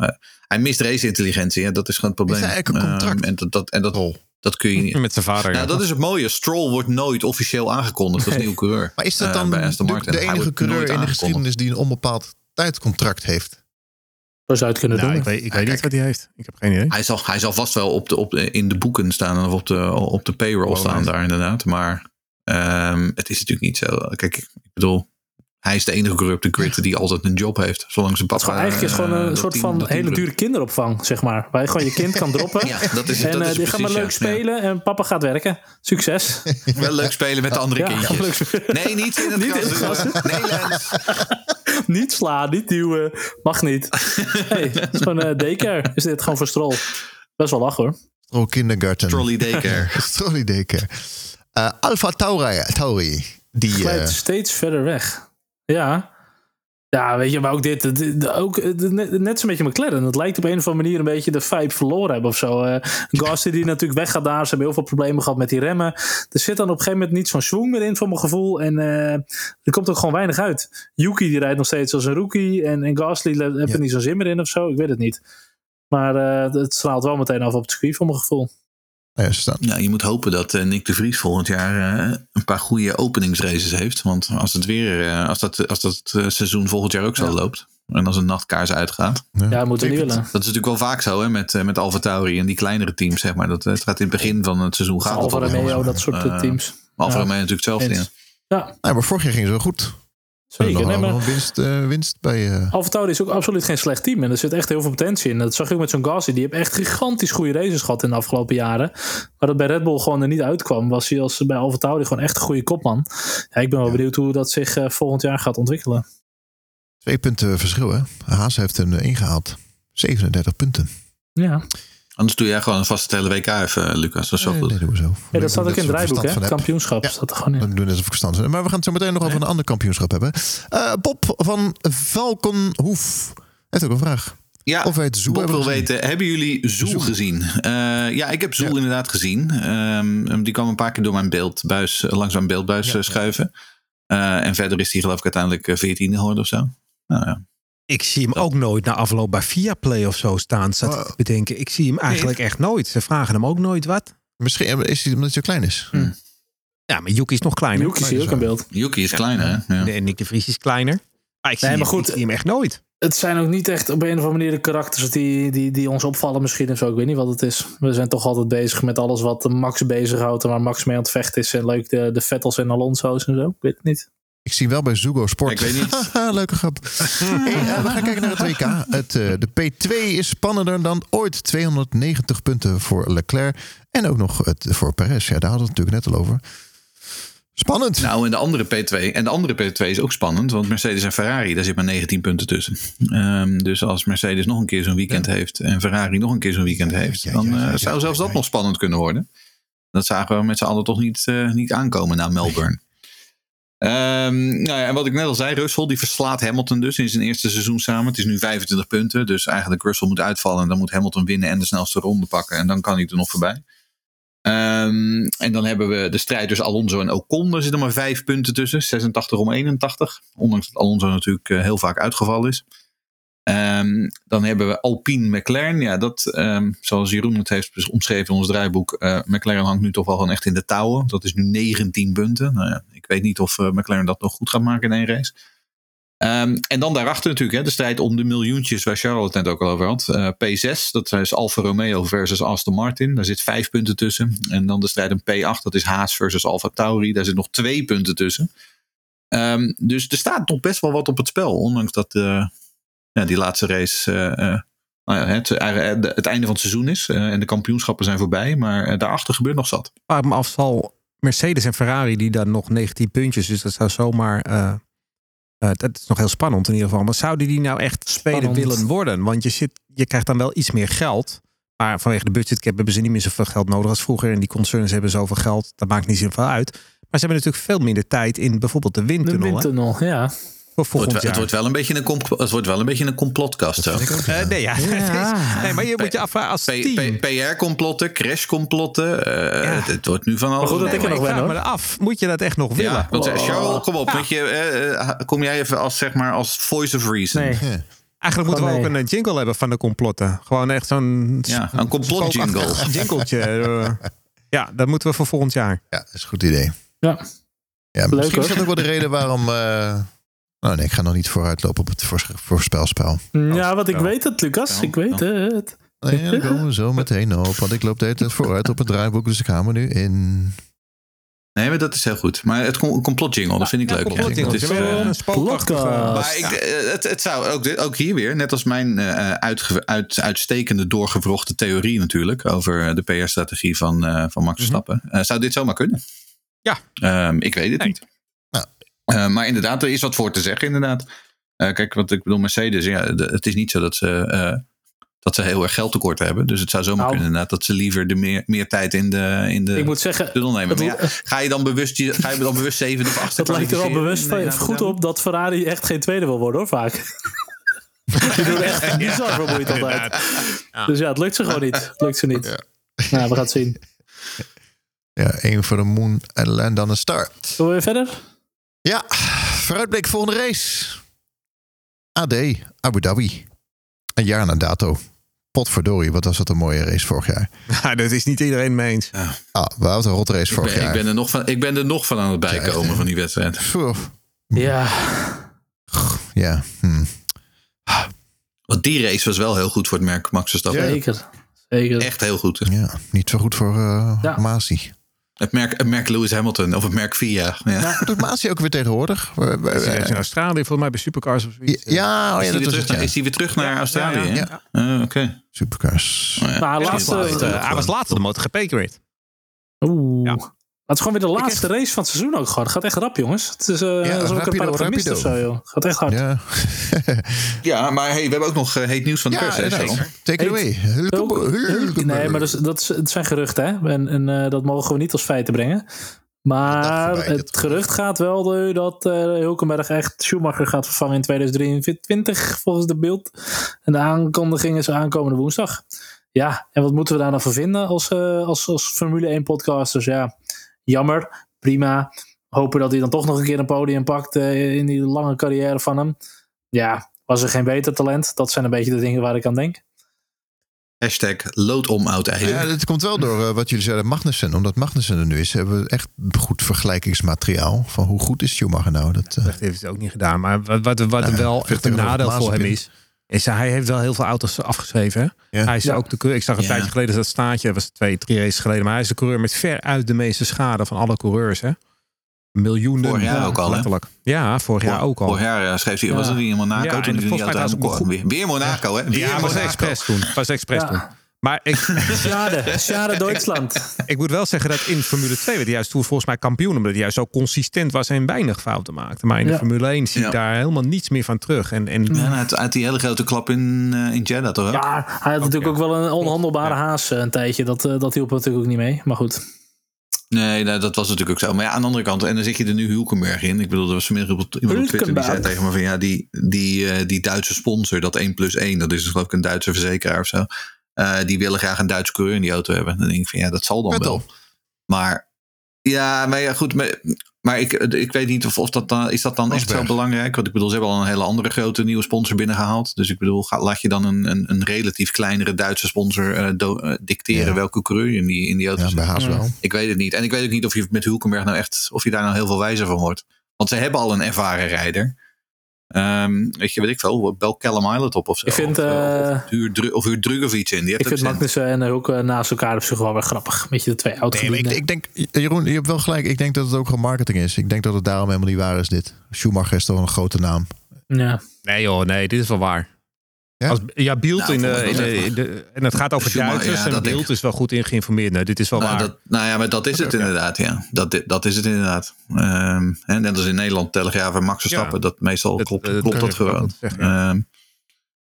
hij mist race-intelligentie. Ja, dat is gewoon het probleem. Is hij eigenlijk een contract? En dat, dat, en dat, dat kun je (laughs) niet. Met zijn vader. Nou, ja. dat is het mooie. Stroll wordt nooit officieel aangekondigd als Nee. nieuwe coureur. Maar is dat eh, dan bij Aston de, Martin. de Hij enige coureur in de geschiedenis die een onbepaald tijdcontract heeft? Dat zou je het kunnen Nou, doen. ik weet, ik weet niet kijk. wat hij heeft. Ik heb geen idee. Hij zal, hij zal vast wel op de, op de, in de boeken staan of op de, op de payroll Oh, staan nice. daar inderdaad. Maar ehm, het is natuurlijk niet zo. Kijk, ik bedoel, hij is de enige de grid die altijd een job heeft. Zolang zijn Het is papa... gewoon, eigenlijk is het gewoon eh, een soort team- van hele dure kinderopvang, zeg maar. Waar je gewoon je kind kan droppen. (laughs) Ja, dat is, en dat eh is die gaan maar leuk ja. spelen en papa gaat werken. Succes. (laughs) Wel leuk spelen met de andere Ja, (laughs) kindjes. Nee, niet in het Niet in het. Nee, Lens. niet slaan, niet duwen. Mag niet. hey, het is gewoon eh daycare. Is dit gewoon voor strol. Best wel lachen hoor. Oh, kindergarten. Trolley daycare. Trolley daycare. Eh, Alfa Tauri. Tauri die, Glijdt steeds verder weg. Ja. Ja, weet je, maar ook dit. dit- ook, net, net zo'n beetje McLaren. Het lijkt op een of andere manier een beetje de vibe verloren hebben of zo. Eh (laughs) Gasly die natuurlijk weggaat daar. Ze hebben heel veel problemen gehad met die remmen. Er zit dan op een gegeven moment niet zo'n swing meer in voor mijn gevoel. En eh, er komt ook gewoon weinig uit. Yuki die rijdt nog steeds als een rookie. En, en Gasly heeft Ja. er niet zo'n zin meer in of zo. Ik weet het niet. Maar eh, het straalt wel meteen af op het circuit voor mijn gevoel. Ja, staan. Ja, je moet hopen dat eh, Nick de Vries volgend jaar eh, een paar goede openingsraces heeft. Want als het weer, eh, als dat, als dat eh, seizoen volgend jaar ook zo Ja. loopt. En als een nachtkaars uitgaat. Ja, moeten we niet willen. Dat is natuurlijk wel vaak zo hè, met, eh, met Alfa Tauri en die kleinere teams. Zeg maar. dat, eh, het gaat in het begin van het seizoen gaat het Alfa Romeo, dat soort teams. Alfa Ja. Romeo natuurlijk hetzelfde. Ja. Ja, Nou, maar vorig jaar ging ze wel goed. Zeker. nog Nee, wel maar winst, eh, winst bij... eh, AlphaTauri is ook absoluut geen slecht team. En er zit echt heel veel potentie in. Dat zag ik ook met zo'n Gasly. Die heeft echt gigantisch goede races gehad in de afgelopen jaren. Maar dat bij Red Bull gewoon er niet uitkwam. Was hij als bij AlphaTauri gewoon echt een goede kopman. Ja, ik ben wel benieuwd hoe dat zich eh, volgend jaar gaat ontwikkelen. Twee punten verschil, hè? Haas heeft hem eh, ingehaald. 37 punten. Ja, Anders doe jij gewoon vast het hele WK even, Lucas. Dat is wel Nee, goed. nee, doen we zo. ja dat staat ook in het rijboek, hè? Kampioen. Kampioenschap Ja. staat er gewoon in. We doen net of verstand. Maar we gaan het zo meteen nog over een ander kampioenschap hebben. Eh, Bob van Valkenhoef heeft ook een vraag. Ja, Of wij het Zoe Bob hebben wil weten, hebben jullie Zoel Zoel. gezien? Eh, ja, ik heb Zoel Ja. inderdaad gezien. Ehm, die kwam een paar keer door mijn beeldbuis, eh, langs mijn beeldbuis Ja, eh, schuiven. Eh, en verder is hij geloof ik uiteindelijk eh, 14 geworden of zo. Nou ja. Ik zie hem ook nooit na afloop bij Viaplay of zo staan. Zat ik Oh. te bedenken. Ik zie hem eigenlijk echt nooit. Ze vragen hem ook nooit wat. Misschien is hij omdat hij zo klein is. Ja, maar Yuki is nog kleiner. Yuki zie je ook in beeld. Yuki is kleiner, hè? Ja. En Nick de Vries is kleiner. Maar ik zie, maar hem, goed. ik zie hem echt nooit. Het zijn ook niet echt op een of andere manier de karakters die, die, die ons opvallen misschien of zo. Ik weet niet wat het is. We zijn toch altijd bezig met alles wat Max bezighoudt. En waar Max mee aan het vechten is. En leuk de, de Vettels en Alonso's en zo. Ik weet het niet. Ik zie wel bij Zugo Sport. Ik weet niet. (laughs) Leuke grap. (laughs) Hey, eh, we gaan kijken naar het WK. Het, eh, de P2 is spannender dan ooit. 290 punten voor Leclerc. En ook nog het voor Perez. Ja, daar hadden we het natuurlijk net al over. Spannend. Nou, en de andere P2. En de andere P2 is ook spannend, want Mercedes en Ferrari, daar zit maar 19 punten tussen. Ehm, dus als Mercedes nog een keer zo'n weekend heeft en Ferrari nog een keer zo'n weekend heeft, ja, dan ja, ja, eh, zou ja, zelfs ja, dat ja. nog spannend kunnen worden. Dat zagen we met z'n allen toch niet, eh, niet aankomen na Melbourne. Ehm, nou ja, en wat ik net al zei, Russell die verslaat Hamilton dus in zijn eerste seizoen samen. Het is nu 25 punten, dus eigenlijk Russell moet uitvallen en dan moet Hamilton winnen en de snelste ronde pakken en dan kan hij er nog voorbij. Ehm, en dan hebben we de strijd tussen Alonso en Ocon. Er zitten maar vijf punten tussen. 86 om 81. Ondanks dat Alonso natuurlijk eh, heel vaak uitgevallen is. Ehm, dan hebben we Alpine McLaren. Ja, dat, zoals Jeroen het heeft omschreven in ons draaiboek. eh, McLaren hangt nu toch wel gewoon echt in de touwen. Dat is nu 19 punten. Nou ja, weet niet of eh, McLaren dat nog goed gaat maken in één race. Ehm, en dan daarachter natuurlijk hè, de strijd om de miljoentjes waar Charles het net ook al over had. Eh, P6, dat is Alfa Romeo versus Aston Martin. Daar zit vijf punten tussen. En dan de strijd om P8, dat is Haas versus Alfa Tauri. Daar zit nog twee punten tussen. Ehm, dus er staat nog best wel wat op het spel. Ondanks dat eh, ja, die laatste race nou ja, het, het einde van het seizoen is. en de kampioenschappen zijn voorbij. Maar daarachter gebeurt nog zat. Waar ik me afval Mercedes en Ferrari die dan nog 19 puntjes. Dus dat zou zomaar. eh, eh, dat is nog heel spannend in ieder geval. Maar zouden die nou echt Spannend. willen worden? Want je, zit, je krijgt dan wel iets meer geld. Maar vanwege de budgetcap hebben ze niet meer zoveel geld nodig als vroeger. En die concerns hebben zoveel geld. Dat maakt niet zoveel uit. Maar ze hebben natuurlijk veel minder tijd in bijvoorbeeld de De windtunnel. hè, windtunnel, ja. Voor Het volgend wordt, het, wordt wel een beetje een comp- het wordt wel een beetje een complotkast. Zo. Eh, nee, ja. Ja. (laughs) nee, maar je moet je afvragen als PR-complotten, crash-complotten. eh, Ja. het, het wordt nu van alles. goed dat Nee, ik er maar nog me hoor. af. Moet je dat echt nog willen? Ja, want eh, Oh. Charles, kom op. Je, kom jij even als, zeg maar, als voice of reason? Nee. Eigenlijk moeten we Oh, ook een jingle hebben van de complotten. Gewoon echt zo'n Ja, een complot-jingle. (laughs) spookachtig jingletje. (laughs) ja, dat moeten we voor volgend jaar. Ja, dat is een goed idee. Ja. Ja, misschien hoor. is dat ook wel de reden waarom... eh, Oh nee, ik ga nog niet vooruitlopen op het voors- voorspelspel. Ja, wat ik spel. weet het, Lucas. Ik weet het. Nee, daar komen we zo meteen op. Want ik loop de hele tijd vooruit op het draaiboek. Dus ik ga me nu in. Nee, maar dat is heel goed. Maar het com- complot-jingle, dat vind ik leuk. Het is, met eh, een spookachtige- podcast. Maar ik, eh, het, het zou ook, ook hier weer, net als mijn eh, uitge- uit, uitstekende doorgevrochte theorie natuurlijk, over de PR-strategie van, eh, van Max Verstappen, eh, zou dit zomaar kunnen. Ja. Ehm, ik weet het Nee. niet. Eh, maar inderdaad, er is wat voor te zeggen, inderdaad. Eh, kijk, wat ik bedoel, Mercedes, ja, de- het is niet zo dat ze, eh, dat ze heel erg geldtekort hebben. Dus het zou zomaar Nou. kunnen inderdaad dat ze liever de meer, meer tijd in de, in de Ik moet zeggen, tunnel nemen. het- Maar ja, ga je dan bewust, je, ga je dan bewust zeven of acht (laughs) dat lijkt er wel bewust van, goed op dat Ferrari echt geen tweede wil worden, hoor, vaak. (laughs) Die doen echt bizar vermoeid altijd. Dus ja, het lukt ze gewoon niet. Het lukt ze niet. Nou, we gaan het zien. Ja, één voor de Moon en dan een star. Zullen we weer verder? Ja, vooruitblik volgende race. AD, Abu Dhabi. Een jaar na dato. Potverdorie, wat was dat een mooie race vorig jaar. (laughs) Ja, dat is niet iedereen mee eens. Ah, wat een rot race Ik vorig ben, ik, jaar. ben er nog van, ik ben er nog van aan het bijkomen van die wedstrijd. Ja. Ja, hm. Want die race was wel heel goed voor het merk Max Verstappen. Zeker. Zeker. Echt heel goed. ja, niet zo goed voor eh Ja. Masi. Het merk, het merk Lewis Hamilton of het merk Via. Ja. Wat doet Masi ook weer tegenwoordig? Hij is in Australië volgens mij bij Supercars of zoiets. Ja, oh Is, ja, hij dat weer was terug, het, ja. naar- is hij weer terug naar Australië? ja. Ah, Oké. Supercars. Oh, ja. Maar Ja, laatste, is Eh, hij was laatste de MotoGP-grid. Oeh. Ja. Maar het is gewoon weer de laatste race van het seizoen ook gewoon. Het gaat echt rap, jongens. Het is uh, Ja, alsof ik rapido, een paar gemist of zo, joh. Het gaat echt hard. Ja, (laughs) Ja, maar hey, we hebben ook nog eh, heet nieuws van de ja pers. inderdaad. Charles? Take it away. Nee, maar dat, is- dat, is- het zijn geruchten, hè? En, en eh, dat mogen we niet als feiten brengen. Maar voorbij, het gerucht gaat wel de- dat eh Hulkenberg echt Schumacher gaat vervangen in 2023, volgens de beeld. En de aankondiging is aankomende woensdag. Ja, en wat moeten we daar dan van vinden als, eh, als, als Formule 1 podcasters? Ja, jammer, prima. Hopen dat hij dan toch nog een keer een podium pakt eh, in die lange carrière van hem. Ja, was er geen beter talent? Dat zijn een beetje de dingen waar ik aan denk. Hashtag lood om oud. Ja, dat komt wel door eh, wat jullie zeiden, Magnussen. Omdat Magnussen er nu is, hebben we echt goed vergelijkingsmateriaal. Van hoe goed is Schumacher nou? Dat, eh, Dat heeft hij ook niet gedaan. Maar wat, wat, Nou wel echt een nadeel voor hem is, is hij heeft wel heel veel auto's afgeschreven. Hè? Ja. Hij is Ja. ook de coureur. Ik zag een Ja. tijdje geleden dat staatje, dat was twee, drie races geleden. Maar hij is de coureur met veruit de meeste schade van alle coureurs. Hè? Miljoenen. Vorig jaar ja, ook al, hè? letterlijk. Ja, vorig jaar ook al. Vorig jaar eh, schreef hij, was het niet in Monaco Ja, toen en was het aan weer, weer Monaco, hè? Weer Ja, was Monaco. expres toen. Was expres Ja. toen. Maar ik, (laughs) Schade, schade Duitsland. ik moet wel zeggen dat in Formule 2 werd hij juist toen volgens mij kampioen. Omdat hij juist zo consistent was en weinig fouten maakte. Maar in de Ja. Formule 1 zie ik Ja. daar helemaal niets meer van terug. En, en Ja, uit, uit die hele grote klap in, eh, in Jeddah, toch? ook? Ja, hij had natuurlijk ook wel een onhandelbare haas eh, een tijdje. Dat, eh, dat hielp natuurlijk ook niet mee. Maar goed. Nee, nou, dat was natuurlijk ook zo. Maar ja, aan de andere kant, en dan zit je er nu Hulkenberg in. Ik bedoel, er was vanmiddag op, iemand op Twitter die zei tegen me van ja, die, die, eh, die Duitse sponsor, dat 1 plus 1, dat is dus geloof ik een Duitse verzekeraar of zo. Eh, die willen graag een Duitse coureur in die auto hebben. Dan denk ik van ja, dat zal dan Vettel. wel. Maar ja, maar ja, goed. Maar, maar ik, ik weet niet of, of dat dan, is dat dan echt zo belangrijk? Want ik bedoel, ze hebben al een hele andere grote nieuwe sponsor binnengehaald. Dus ik bedoel, ga, laat je dan een, een, een relatief kleinere Duitse sponsor eh, do- eh, dicteren Ja. welke coureur je in die, in die auto ja, bij Haas wel. Ik weet het niet. En ik weet ook niet of je met Hulkenberg nou echt, of je daar nou heel veel wijzer van wordt. Want ze hebben al een ervaren rijder. Ehm, weet je, weet ik veel, bel Callum Islet op of zo. Ik vind, of, eh, eh, of, huur, of huur Drugovic in. Die Ik vind ook. Magnussen en Hulk eh, naast elkaar op zich wel weer grappig. Weet je, de twee Nee, maar ik, ik denk, Jeroen, je hebt wel gelijk. Ik denk dat het ook gewoon marketing is. Ik denk dat het daarom helemaal niet waar is, dit. Schumacher is toch een grote naam. Ja. Nee joh, nee, dit is wel waar. Ja? Als, ja, Beeld Nou, in, de, volgens in, de, wel. in de- En het gaat over Schumacher, Duitsers. ja, en Beeld is wel goed in geïnformeerd. Nee, dit is wel Nou, waar. dat, nou ja, maar dat is het inderdaad, ja. Dat, dat is het inderdaad. Ehm, hè, net als in Nederland, Telegraaf en Max Verstappen. Ja. Dat meestal klopt, dat klopt dat gewoon. ja. Ehm,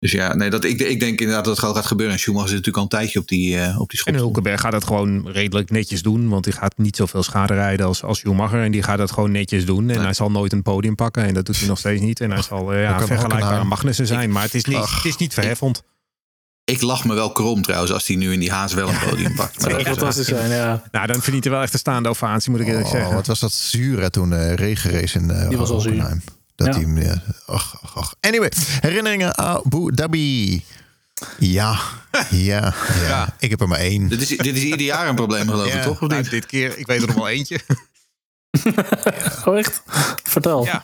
dus ja, nee, dat, ik, ik denk inderdaad dat het gewoon gaat gebeuren. En Schumacher zit natuurlijk al een tijdje op die, eh, op die En. Hulkenberg gaat het gewoon redelijk netjes doen. Want die gaat niet zoveel schade rijden als, als Schumacher. En die gaat het gewoon netjes doen. En Nee. hij zal nooit een podium pakken. En dat doet hij nog steeds niet. En hij zal eh, ja, vergelijkbaar aan Magnussen zijn. Maar het is niet, Ach. het is niet verheffend. Ik lach me wel krom trouwens als hij nu in die haas wel een podium (laughs) pakt. Maar Dat dat zou fantastisch zijn, ja. Nou, dan verdient hij wel echt een staande ovatie, moet ik eerlijk Oh, zeggen. wat was dat zuur hè, toen eh regenrace in eh Die was al zuur. Dat Ja. hij hem, ja, ach, ach, ach. Anyway, herinneringen Abu Dhabi. Ja, ja, ja. Ik heb er maar één. dit, is, dit is ieder jaar een probleem geloof ik, Ja. toch? Of Nou, niet? dit keer, ik weet er nog wel eentje. (laughs) Oh, echt? Vertel. Ja.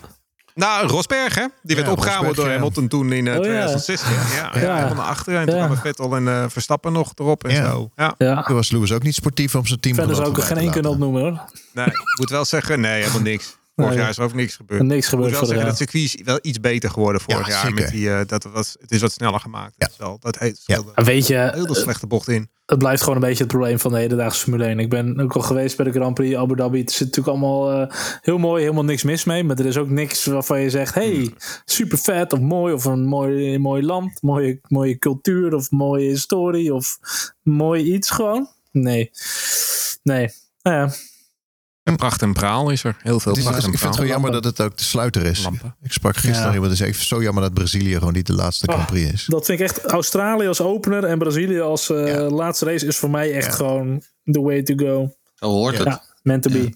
Nou, Rosberg, hè? Die werd Ja, opgehouden Rosberg, door ja. Hamilton toen in eh, Oh, ja. 2016. Ja, ja. Ja. helemaal naar achteren. En toen Ja. kwamen Vettel en eh, Verstappen nog erop en Ja. zo. Ja. Ja. Toen was Lewis ook niet sportief om zijn team Verder zou ik er geen één kunnen opnoemen hoor. Nee, ik moet wel zeggen, nee, helemaal niks. Vorig Nee. jaar is er ook niks gebeurd. Niks Ik moet gebeurd wel voor de zeggen, dat circuit is wel iets beter geworden vorig Ja, jaar. zeker. Met die, eh, dat was, het is wat sneller gemaakt. Wel, dat heet, Ja. Maar Weet je, heel slechte bocht in. het blijft gewoon een beetje het probleem van de hedendaagse Formule 1. Ik ben ook al geweest bij de Grand Prix Abu Dhabi. Het zit natuurlijk allemaal eh, heel mooi, helemaal niks mis mee. Maar er is ook niks waarvan je zegt: hey, super vet of mooi. Of een mooi, mooi land, mooie, mooie cultuur of mooie historie of mooi iets gewoon. Nee. Nee. Nou ja, En pracht en praal is er. Heel veel pracht en ik vind het gewoon jammer dat het ook de sluiter is. Lampen. Ik sprak gisteren Ja. iemand die zei: zo jammer dat Brazilië gewoon niet de laatste Grand Oh. Prix is. dat vind ik echt. Australië als opener en Brazilië als eh, Ja. laatste race is voor mij echt Ja. gewoon the way to go. Zo hoort het. Ja, meant to be.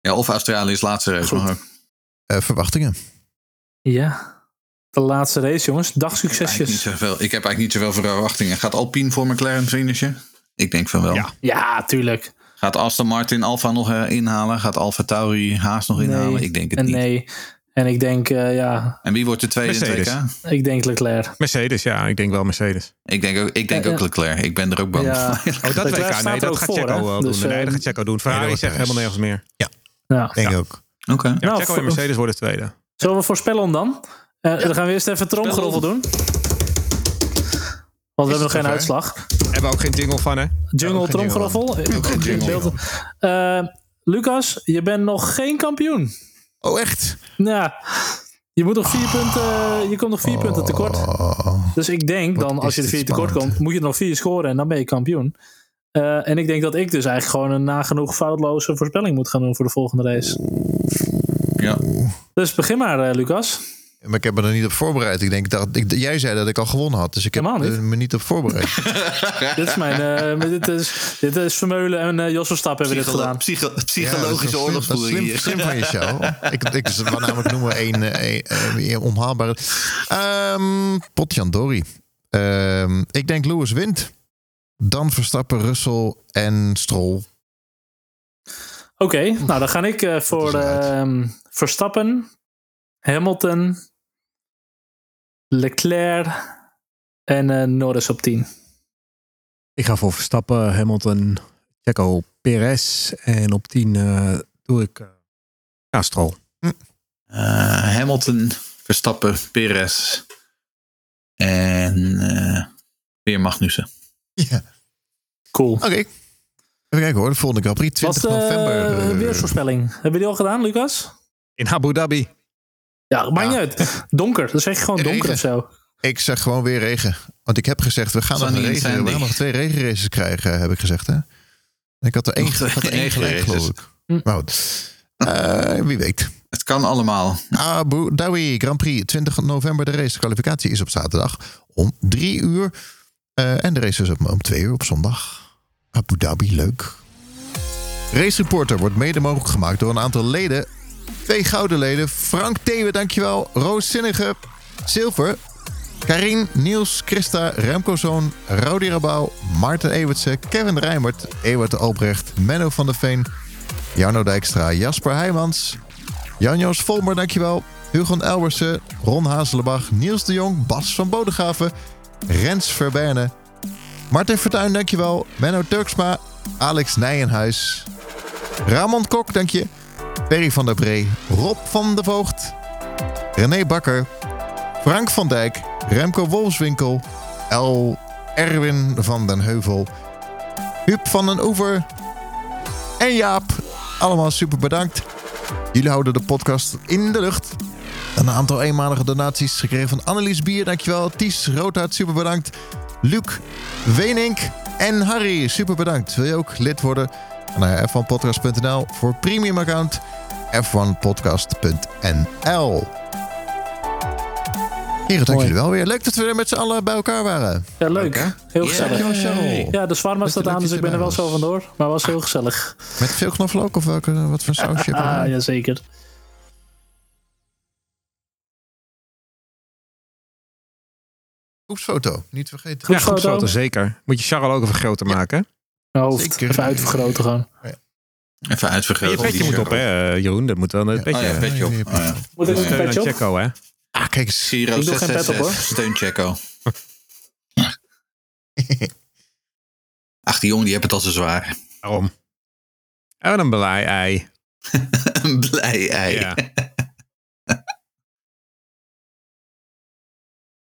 Ja, of Australië is laatste race. Maar ook. Eh, verwachtingen. Ja. De laatste race, jongens. Dag Ik heb, eigenlijk niet succesjes. zoveel, ik heb eigenlijk niet zoveel verwachtingen. Gaat Alpine voor McLaren finishen? Ik denk van wel. Ja. Ja, tuurlijk. Gaat Aston Martin Alfa nog eh, inhalen? Gaat Alfa Tauri Haas nog inhalen? Ik denk het en niet. nee. En ik denk, eh, ja, En wie wordt de tweede in het Mercedes. Ik denk Leclerc. Mercedes, ja, ik denk wel Mercedes. Ik denk ook, ik denk Ja, ook ja. Leclerc. Ik ben er ook bang Ja. voor. Oh, dat (laughs) Leclerc WK, staat nee, dat gaat Checo wel Dus, doen. Nee, eh, dat gaat Checo doen. Ferrari Nee, zegt helemaal nergens meer. Ja. Denk ik ook. Oké. Ja, Nou, Checo en Mercedes worden tweede. Zullen we voorspellen hem dan? Eh, Dan gaan we eerst even tromgeroffel doen. Want we hebben nog geen uitslag. Hebben we ook geen jingle van, hè? Jungle tromgeroffel. (laughs) Eh, Lucas, je bent nog geen kampioen. Oh, echt? Nou, je moet nog vier punten. Je komt nog vier punten tekort. Oh. Dus ik denk Wat dan, als je de vier tekort komt, moet je er nog vier scoren en dan ben je kampioen. Eh, en ik denk dat ik dus eigenlijk gewoon een nagenoeg foutloze voorspelling moet gaan doen voor de volgende race. Ja. Dus begin maar, eh, Lucas. Maar ik heb me er niet op voorbereid. Ik denk dat ik, jij zei dat ik al gewonnen had. Dus ik heb niet. er me niet op voorbereid. (laughs) dit is mijn. eh, dit, is, dit is Vermeulen en eh Jos Verstappen hebben dit gedaan. psycho- Ja, psychologische is oorlogsvoering slim, hier. slim van je show. (laughs) ik, ik wou namelijk noemen eh, een onhaalbare. Ehm Potjandori. Ehm ik denk Lewis wint. Dan Verstappen, Russell en Stroll. Oké, nou dan ga ik eh, voor ehm, Verstappen, Hamilton, Leclerc en eh, Norris op 10. Ik ga voor Verstappen, Hamilton, Checo, Perez. En op 10 eh, doe ik eh ja, Stroll. Eh, Hamilton, Verstappen, Perez en eh, weer Magnussen. Ja. Cool. Oké. Even kijken hoor. De volgende Grand Prix. Wat 20 november. uh, eh, weersvoorspelling? Hebben die al gedaan, Lucas? In Abu Dhabi. Ja, maakt Ja. niet uit. Donker, dan zeg je gewoon donker Regen. of zo. Ik zeg gewoon weer regen. Want ik heb gezegd, we gaan, nog, Sunny een en regen, we gaan nog twee regenraces krijgen, heb ik gezegd. Hè? Ik had er één, had er één gelijk, regenraces. geloof ik. Hm. Eh, wie weet. Het kan allemaal. Abu Dhabi Grand Prix, 20 november de race. De kwalificatie is op zaterdag om drie uur. Eh, en de race is om, om twee uur op zondag. Abu Dhabi, leuk. Race Reporter wordt mede mogelijk gemaakt door een aantal leden. Twee gouden leden. Frank Thewe, dankjewel. Roos Zinnige, zilver. Karin, Niels, Christa, Remco Zoon, Rodi Rabouw, Maarten Ewertse, Kevin Rijmert, Ewert Albrecht, Menno van der Veen, Jarno Dijkstra, Jasper Heijmans, Jan-Joos Volmer, dankjewel. Hugon Elbersen, Ron Hazelenbach, Niels de Jong, Bas van Bodegraven, Rens Verberne, Martin Fortuyn, dankjewel. Menno Turksma, Alex Nijenhuis, Ramon Kok, dank je. Perry van der Bree, Rob van der Voogd, René Bakker, Frank van Dijk, Remco Wolfswinkel, El Erwin van den Heuvel, Huub van den Oever en Jaap. Allemaal super bedankt. Jullie houden de podcast in de lucht. Een aantal eenmalige donaties gekregen van Annelies Bier, dankjewel. Ties Roodhart, super bedankt. Luc Wenink en Harry, super bedankt. Wil je ook lid worden? Naar f1podcast.nl voor premium account. f1podcast.nl Heren, dank Mooi. jullie wel weer. Leuk dat we weer met z'n allen bij elkaar waren. Ja, leuk. Heel gezellig. Dankjewel, Cheryl. Ja, de zwarma Met staat de aan, dus ik ben er wel zo vandoor. Maar was heel gezellig. Met veel knoflook of welke, wat voor sausje Ah, jazeker. Groepsfoto, niet vergeten. Ja, Groepsfoto. groepsfoto, zeker. Moet je Charles ook even groter maken. Hoofd Zeker. even uitvergroten gewoon. Even En uitvergroten. je petje moet op, hè, eh, Jeroen? Dat moet wel een Oh petje. ja, petje op. Ja, Oh, ja. Moet ik een petje op? Checo, hè? Ah, kijk eens. Giro Ik doe geen pet op, 666. Steun Checo. (laughs) Ach, die jongen die hebben het al zo zwaar. Waarom? Oh, een blij ei. (laughs) Een blij ei. Ja.